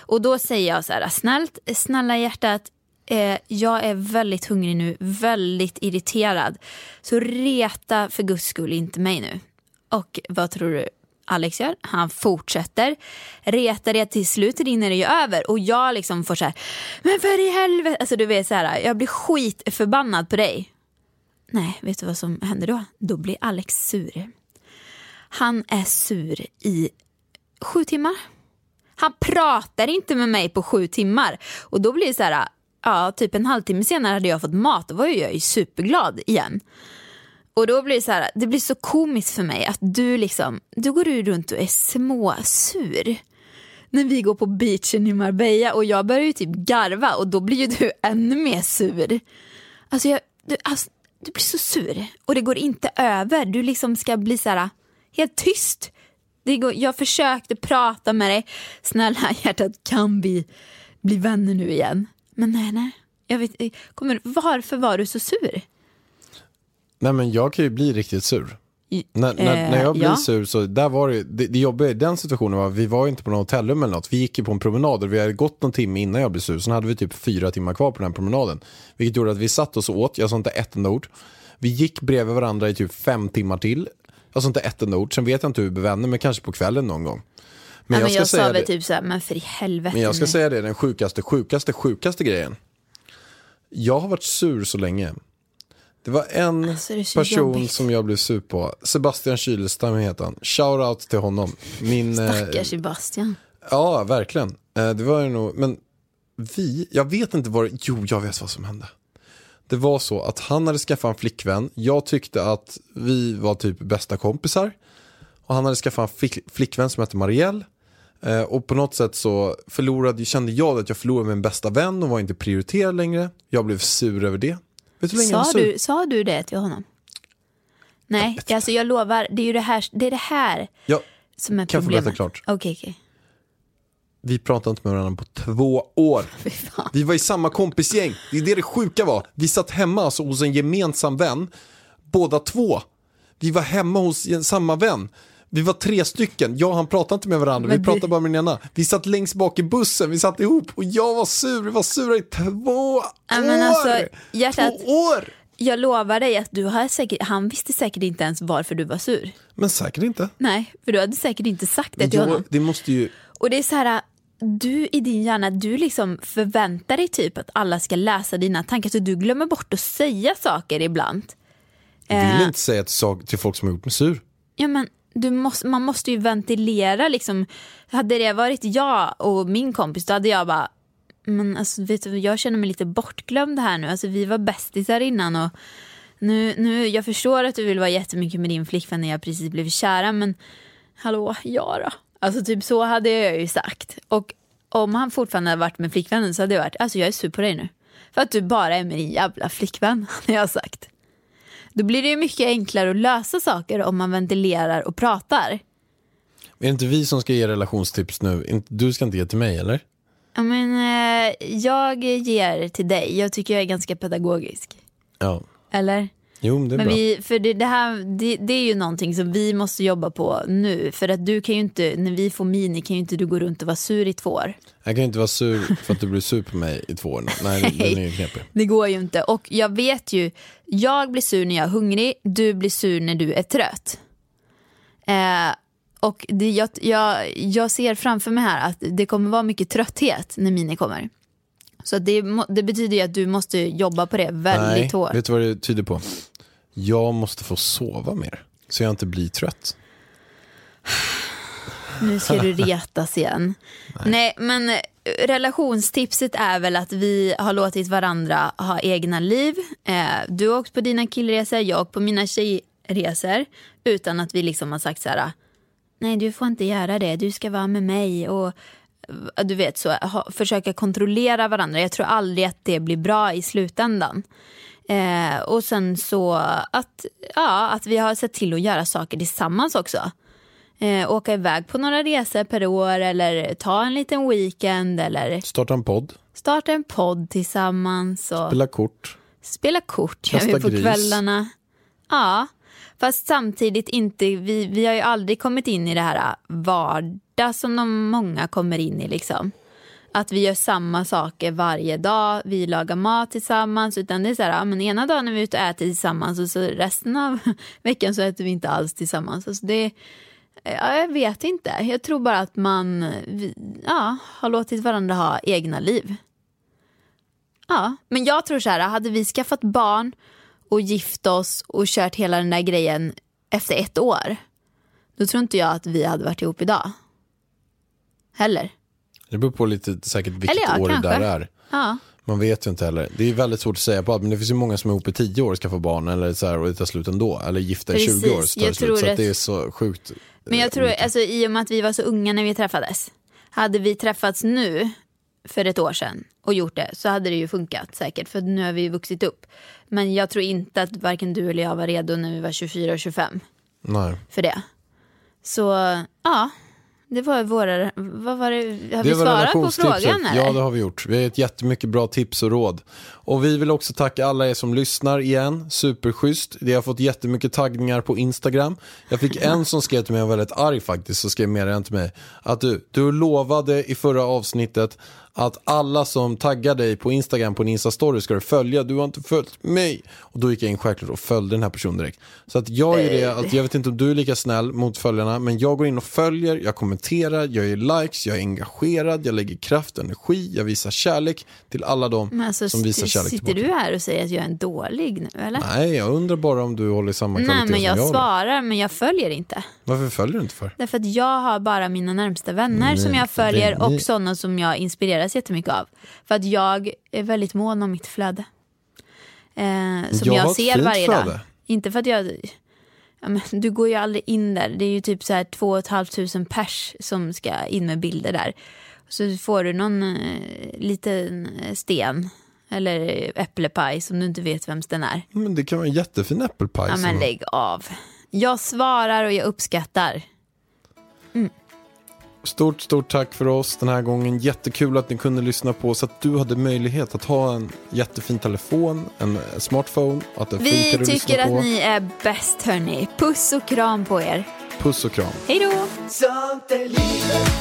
[SPEAKER 2] Och då säger jag så här, snällt, snälla hjärtat, eh, jag är väldigt hungrig nu, väldigt irriterad. Så reta för guds skull inte mig nu. Och vad tror du Alex gör? Han fortsätter. Retar det till slut rinner det ju över. Och jag liksom får så här, men för i helvete. Alltså du vet så här, jag blir skitförbannad på dig. Nej, vet du vad som händer då? Då blir Alex sur. Han är sur i sju timmar. Han pratar inte med mig på sju timmar. Och då blir det så här, ja typ en halvtimme senare hade jag fått mat. Då var ju jag ju superglad igen. Och då blir det så här, det blir så komiskt för mig att du liksom, du går ju runt och är småsur. När vi går på beachen i Marbella och jag börjar ju typ garva och då blir ju du ännu mer sur. Alltså, jag, du, alltså du blir så sur och det går inte över. Du liksom ska bli så här helt tyst. Det går, jag försökte prata med dig, snälla hjärtat kan vi bli vänner nu igen? Men nej, nej. Jag vet, eh, kommer, varför var du så sur?
[SPEAKER 1] Nej men jag kan ju bli riktigt sur.
[SPEAKER 2] I-
[SPEAKER 1] När, när,
[SPEAKER 2] eh,
[SPEAKER 1] när jag blir
[SPEAKER 2] ja.
[SPEAKER 1] sur så, där var det, det, det jobbiga i den situationen var, vi var inte på något hotellrum eller något, vi gick ju på en promenad och vi hade gått någon timme innan jag blev sur, sen hade vi typ fyra timmar kvar på den här promenaden. Vilket gjorde att vi satt oss åt, jag sa inte ett enda ord. Vi gick bredvid varandra i typ fem timmar till, jag sa inte ett enda ord, sen vet jag inte hur vi blev vänner, men kanske på kvällen någon gång.
[SPEAKER 2] Men jag, men jag sa väl
[SPEAKER 1] det-
[SPEAKER 2] typ så här, men för i helvete.
[SPEAKER 1] Men jag ska
[SPEAKER 2] nu.
[SPEAKER 1] säga det, den sjukaste, sjukaste, sjukaste grejen. Jag har varit sur så länge. Det var en
[SPEAKER 2] Alltså, det
[SPEAKER 1] person
[SPEAKER 2] jobbigt.
[SPEAKER 1] som jag blev sur på. Sebastian Kylestam heter han. Shoutout till honom. Min, eh,
[SPEAKER 2] Stackars Sebastian.
[SPEAKER 1] Ja, verkligen. Eh, Det var ju nog, men vi, jag vet inte vad, jo jag vet vad som hände. Det var så att han hade skaffat en flickvän, jag tyckte att vi var typ bästa kompisar. Och han hade skaffat en flick, flickvän som hette Marielle. Eh, och på något sätt så förlorade, kände jag att jag förlorade min bästa vän och var inte prioriterad längre. Jag blev sur över det. Jag
[SPEAKER 2] Sa du, sa du det till honom? Nej, alltså jag lovar, det är ju det här, det är det här
[SPEAKER 1] Ja,
[SPEAKER 2] som är
[SPEAKER 1] Kan jag få
[SPEAKER 2] problemet.
[SPEAKER 1] berätta klart?
[SPEAKER 2] Okej, okej.
[SPEAKER 1] vi pratade inte med varandra på två år. Vi var i samma kompisgäng. Det är det det sjuka var. Vi satt hemma alltså hos en gemensam vän. Båda två. Vi var hemma hos en- samma vän. Vi var tre stycken. Jag och han pratade inte med varandra.
[SPEAKER 2] Men
[SPEAKER 1] vi pratade
[SPEAKER 2] det-
[SPEAKER 1] bara med den ena. Vi satt längst bak i bussen. Vi satt ihop och jag var sur. Vi var sura i två
[SPEAKER 2] Ja,
[SPEAKER 1] år.
[SPEAKER 2] men alltså, hjärtat-
[SPEAKER 1] Två år.
[SPEAKER 2] Jag lovar dig att du har säkert, han visste säkert inte ens varför du var sur.
[SPEAKER 1] Men säkert inte.
[SPEAKER 2] Nej, för du hade säkert inte sagt det till
[SPEAKER 1] Jo,
[SPEAKER 2] honom.
[SPEAKER 1] det måste ju...
[SPEAKER 2] Och det är så här, du i din hjärna, du liksom förväntar dig typ att alla ska läsa dina tankar så du glömmer bort att säga saker ibland.
[SPEAKER 1] Vill
[SPEAKER 2] Eh.
[SPEAKER 1] inte säga till, till folk som har gjort mig sur.
[SPEAKER 2] Ja, men du måste, man måste ju ventilera liksom. Hade det varit jag och min kompis då hade jag bara, men alltså vet du, jag känner mig lite bortglömd här nu. Alltså vi var bästisar innan och nu, nu, jag förstår att du vill vara jättemycket med din flickvän när jag precis blev kära men hallå, jag då. Alltså typ så hade jag ju sagt. Och om han fortfarande hade varit med flickvännen så hade jag varit, alltså jag är sur på dig nu. För att du bara är med din jävla flickvän, hade jag sagt. Då blir det ju mycket enklare att lösa saker om man ventilerar och pratar.
[SPEAKER 1] Är det inte vi som ska ge relationstips nu? Du ska inte ge till mig eller?
[SPEAKER 2] Ja, men, eh, jag ger till dig, jag tycker jag är ganska pedagogisk.
[SPEAKER 1] Ja.
[SPEAKER 2] Eller?
[SPEAKER 1] Jo, men det är
[SPEAKER 2] Men
[SPEAKER 1] bra.
[SPEAKER 2] vi, för det, det här det, det är ju någonting som vi måste jobba på nu. För att du kan ju inte, när vi får mini kan ju inte du gå runt och vara sur i två år.
[SPEAKER 1] Jag kan inte vara sur för att du blir sur på mig i två år. Nej, den är ju knepig.
[SPEAKER 2] Det går ju inte. Och jag vet ju, jag blir sur när jag är hungrig, du blir sur när du är trött. Eh, och det, jag, jag, jag ser framför mig här att det kommer vara mycket trötthet när Mini kommer. Så det, det betyder ju att du måste jobba på det väldigt
[SPEAKER 1] Nej,
[SPEAKER 2] hårt.
[SPEAKER 1] vet du vad det tyder på? Jag måste få sova mer. Så jag inte blir trött.
[SPEAKER 2] Nu ska du retas igen. Nej. men eh, relationstipset är väl att vi har låtit varandra ha egna liv. Eh, du har åkt på dina killresor, jag har åkt på mina tjejresor. Utan att vi liksom har sagt så här, nej du får inte göra det, du ska vara med mig. Och eh, du vet så, ha, försöka kontrollera varandra. Jag tror aldrig att det blir bra i slutändan. Eh, och sen så att, ja, att vi har sett till att göra saker tillsammans också. Eh, åka iväg på några resor per år eller ta en liten weekend eller
[SPEAKER 1] Starta en podd,
[SPEAKER 2] starta en podd tillsammans och
[SPEAKER 1] spela kort.
[SPEAKER 2] spela kort gör
[SPEAKER 1] Kasta
[SPEAKER 2] vi på
[SPEAKER 1] gris.
[SPEAKER 2] kvällarna. Ja, fast samtidigt inte, vi, vi har ju aldrig kommit in i det här vardag som de många kommer in i liksom. Att vi gör samma saker varje dag, vi lagar mat tillsammans. Utan det är så här, ja, men ena dagen är vi ute och äter tillsammans och så resten av veckan så äter vi inte alls tillsammans. Alltså det, ja, jag vet inte, jag tror bara att man vi, ja, har låtit varandra ha egna liv. Ja, men jag tror så här, hade vi skaffat barn och gift oss och kört hela den där grejen efter ett år, då tror inte jag att vi hade varit ihop idag. Heller.
[SPEAKER 1] Det beror på lite säkert vilket
[SPEAKER 2] ja,
[SPEAKER 1] år
[SPEAKER 2] kanske.
[SPEAKER 1] det där är.
[SPEAKER 2] Ja.
[SPEAKER 1] Man vet ju inte heller. Det är väldigt svårt att säga på allt, men det finns ju många som är ihop i tio år och skaffar barn eller så här, och det tar slut ändå. Eller gifta i 20 år så tar det slut. Så att
[SPEAKER 2] att-
[SPEAKER 1] det är så sjukt.
[SPEAKER 2] Men jag tror, alltså, i och med att vi var så unga när vi träffades, hade vi träffats nu för ett år sedan och gjort det så hade det ju funkat säkert för nu har vi ju vuxit upp. Men jag tror inte att varken du eller jag var redo när vi var 24 och 25
[SPEAKER 1] Nej.
[SPEAKER 2] för det. Så ja, det var våra, vad var det, har vi
[SPEAKER 1] Det var
[SPEAKER 2] svarat på frågan eller?
[SPEAKER 1] Ja, det har vi gjort. Vi har gett jättemycket bra tips och råd. Och vi vill också tacka alla er som lyssnar igen. Superschysst. Vi har fått jättemycket taggningar på Instagram. Jag fick en som skrev till mig, jag var väldigt arg faktiskt, så skrev med den till mig. Att du, du lovade i förra avsnittet att alla som taggar dig på Instagram på en Insta-story ska du följa. Du har inte följt mig. Och då gick jag in självklart och följde den här personen direkt. Så att jag är det, att jag vet inte om du är lika snäll mot följarna, men jag går in och följer, jag kommenterar, jag ger likes, jag är engagerad, jag lägger kraft och energi, jag visar kärlek till alla de
[SPEAKER 2] alltså,
[SPEAKER 1] som visar kärlek
[SPEAKER 2] sitter
[SPEAKER 1] tillbaka.
[SPEAKER 2] du här och säger att jag är en dålig nu eller?
[SPEAKER 1] Nej, jag undrar bara om du håller samma kvalitet
[SPEAKER 2] Nej men
[SPEAKER 1] som
[SPEAKER 2] jag
[SPEAKER 1] jag. då.
[SPEAKER 2] svarar men jag följer inte.
[SPEAKER 1] Varför följer du inte för?
[SPEAKER 2] Därför att jag har bara mina närmsta vänner som
[SPEAKER 1] Nej,
[SPEAKER 2] jag följer
[SPEAKER 1] det-
[SPEAKER 2] och sådana som jag inspireras jättemycket av. För att jag är väldigt mån om mitt flöde. Eh, som
[SPEAKER 1] Jag
[SPEAKER 2] jag,
[SPEAKER 1] har
[SPEAKER 2] ser varje
[SPEAKER 1] flöde.
[SPEAKER 2] dag. Inte för att jag... Ja, men, du går ju aldrig in där. Det är ju typ så här två och ett halvt tusen pers som ska in med bilder där. Så får du någon eh, liten eh, sten eller äpplepaj som du inte vet vems den är.
[SPEAKER 1] Men det kan vara en jättefin äppelpaj.
[SPEAKER 2] Ja men lägg av. Jag svarar och jag uppskattar.
[SPEAKER 1] Stort, stort tack för oss den här gången. Jättekul att ni kunde lyssna på så att du hade möjlighet att ha en jättefin telefon, en smartphone. Att det
[SPEAKER 2] Vi
[SPEAKER 1] att
[SPEAKER 2] tycker att
[SPEAKER 1] på.
[SPEAKER 2] ni är bäst hörni. Puss och kram på er.
[SPEAKER 1] Puss och kram.
[SPEAKER 2] Hej då!
[SPEAKER 5] Sånt är livet,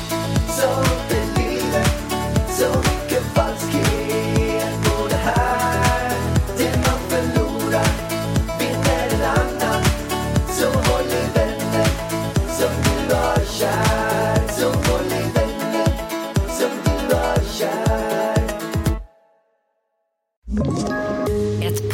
[SPEAKER 5] sånt är livet Så mycket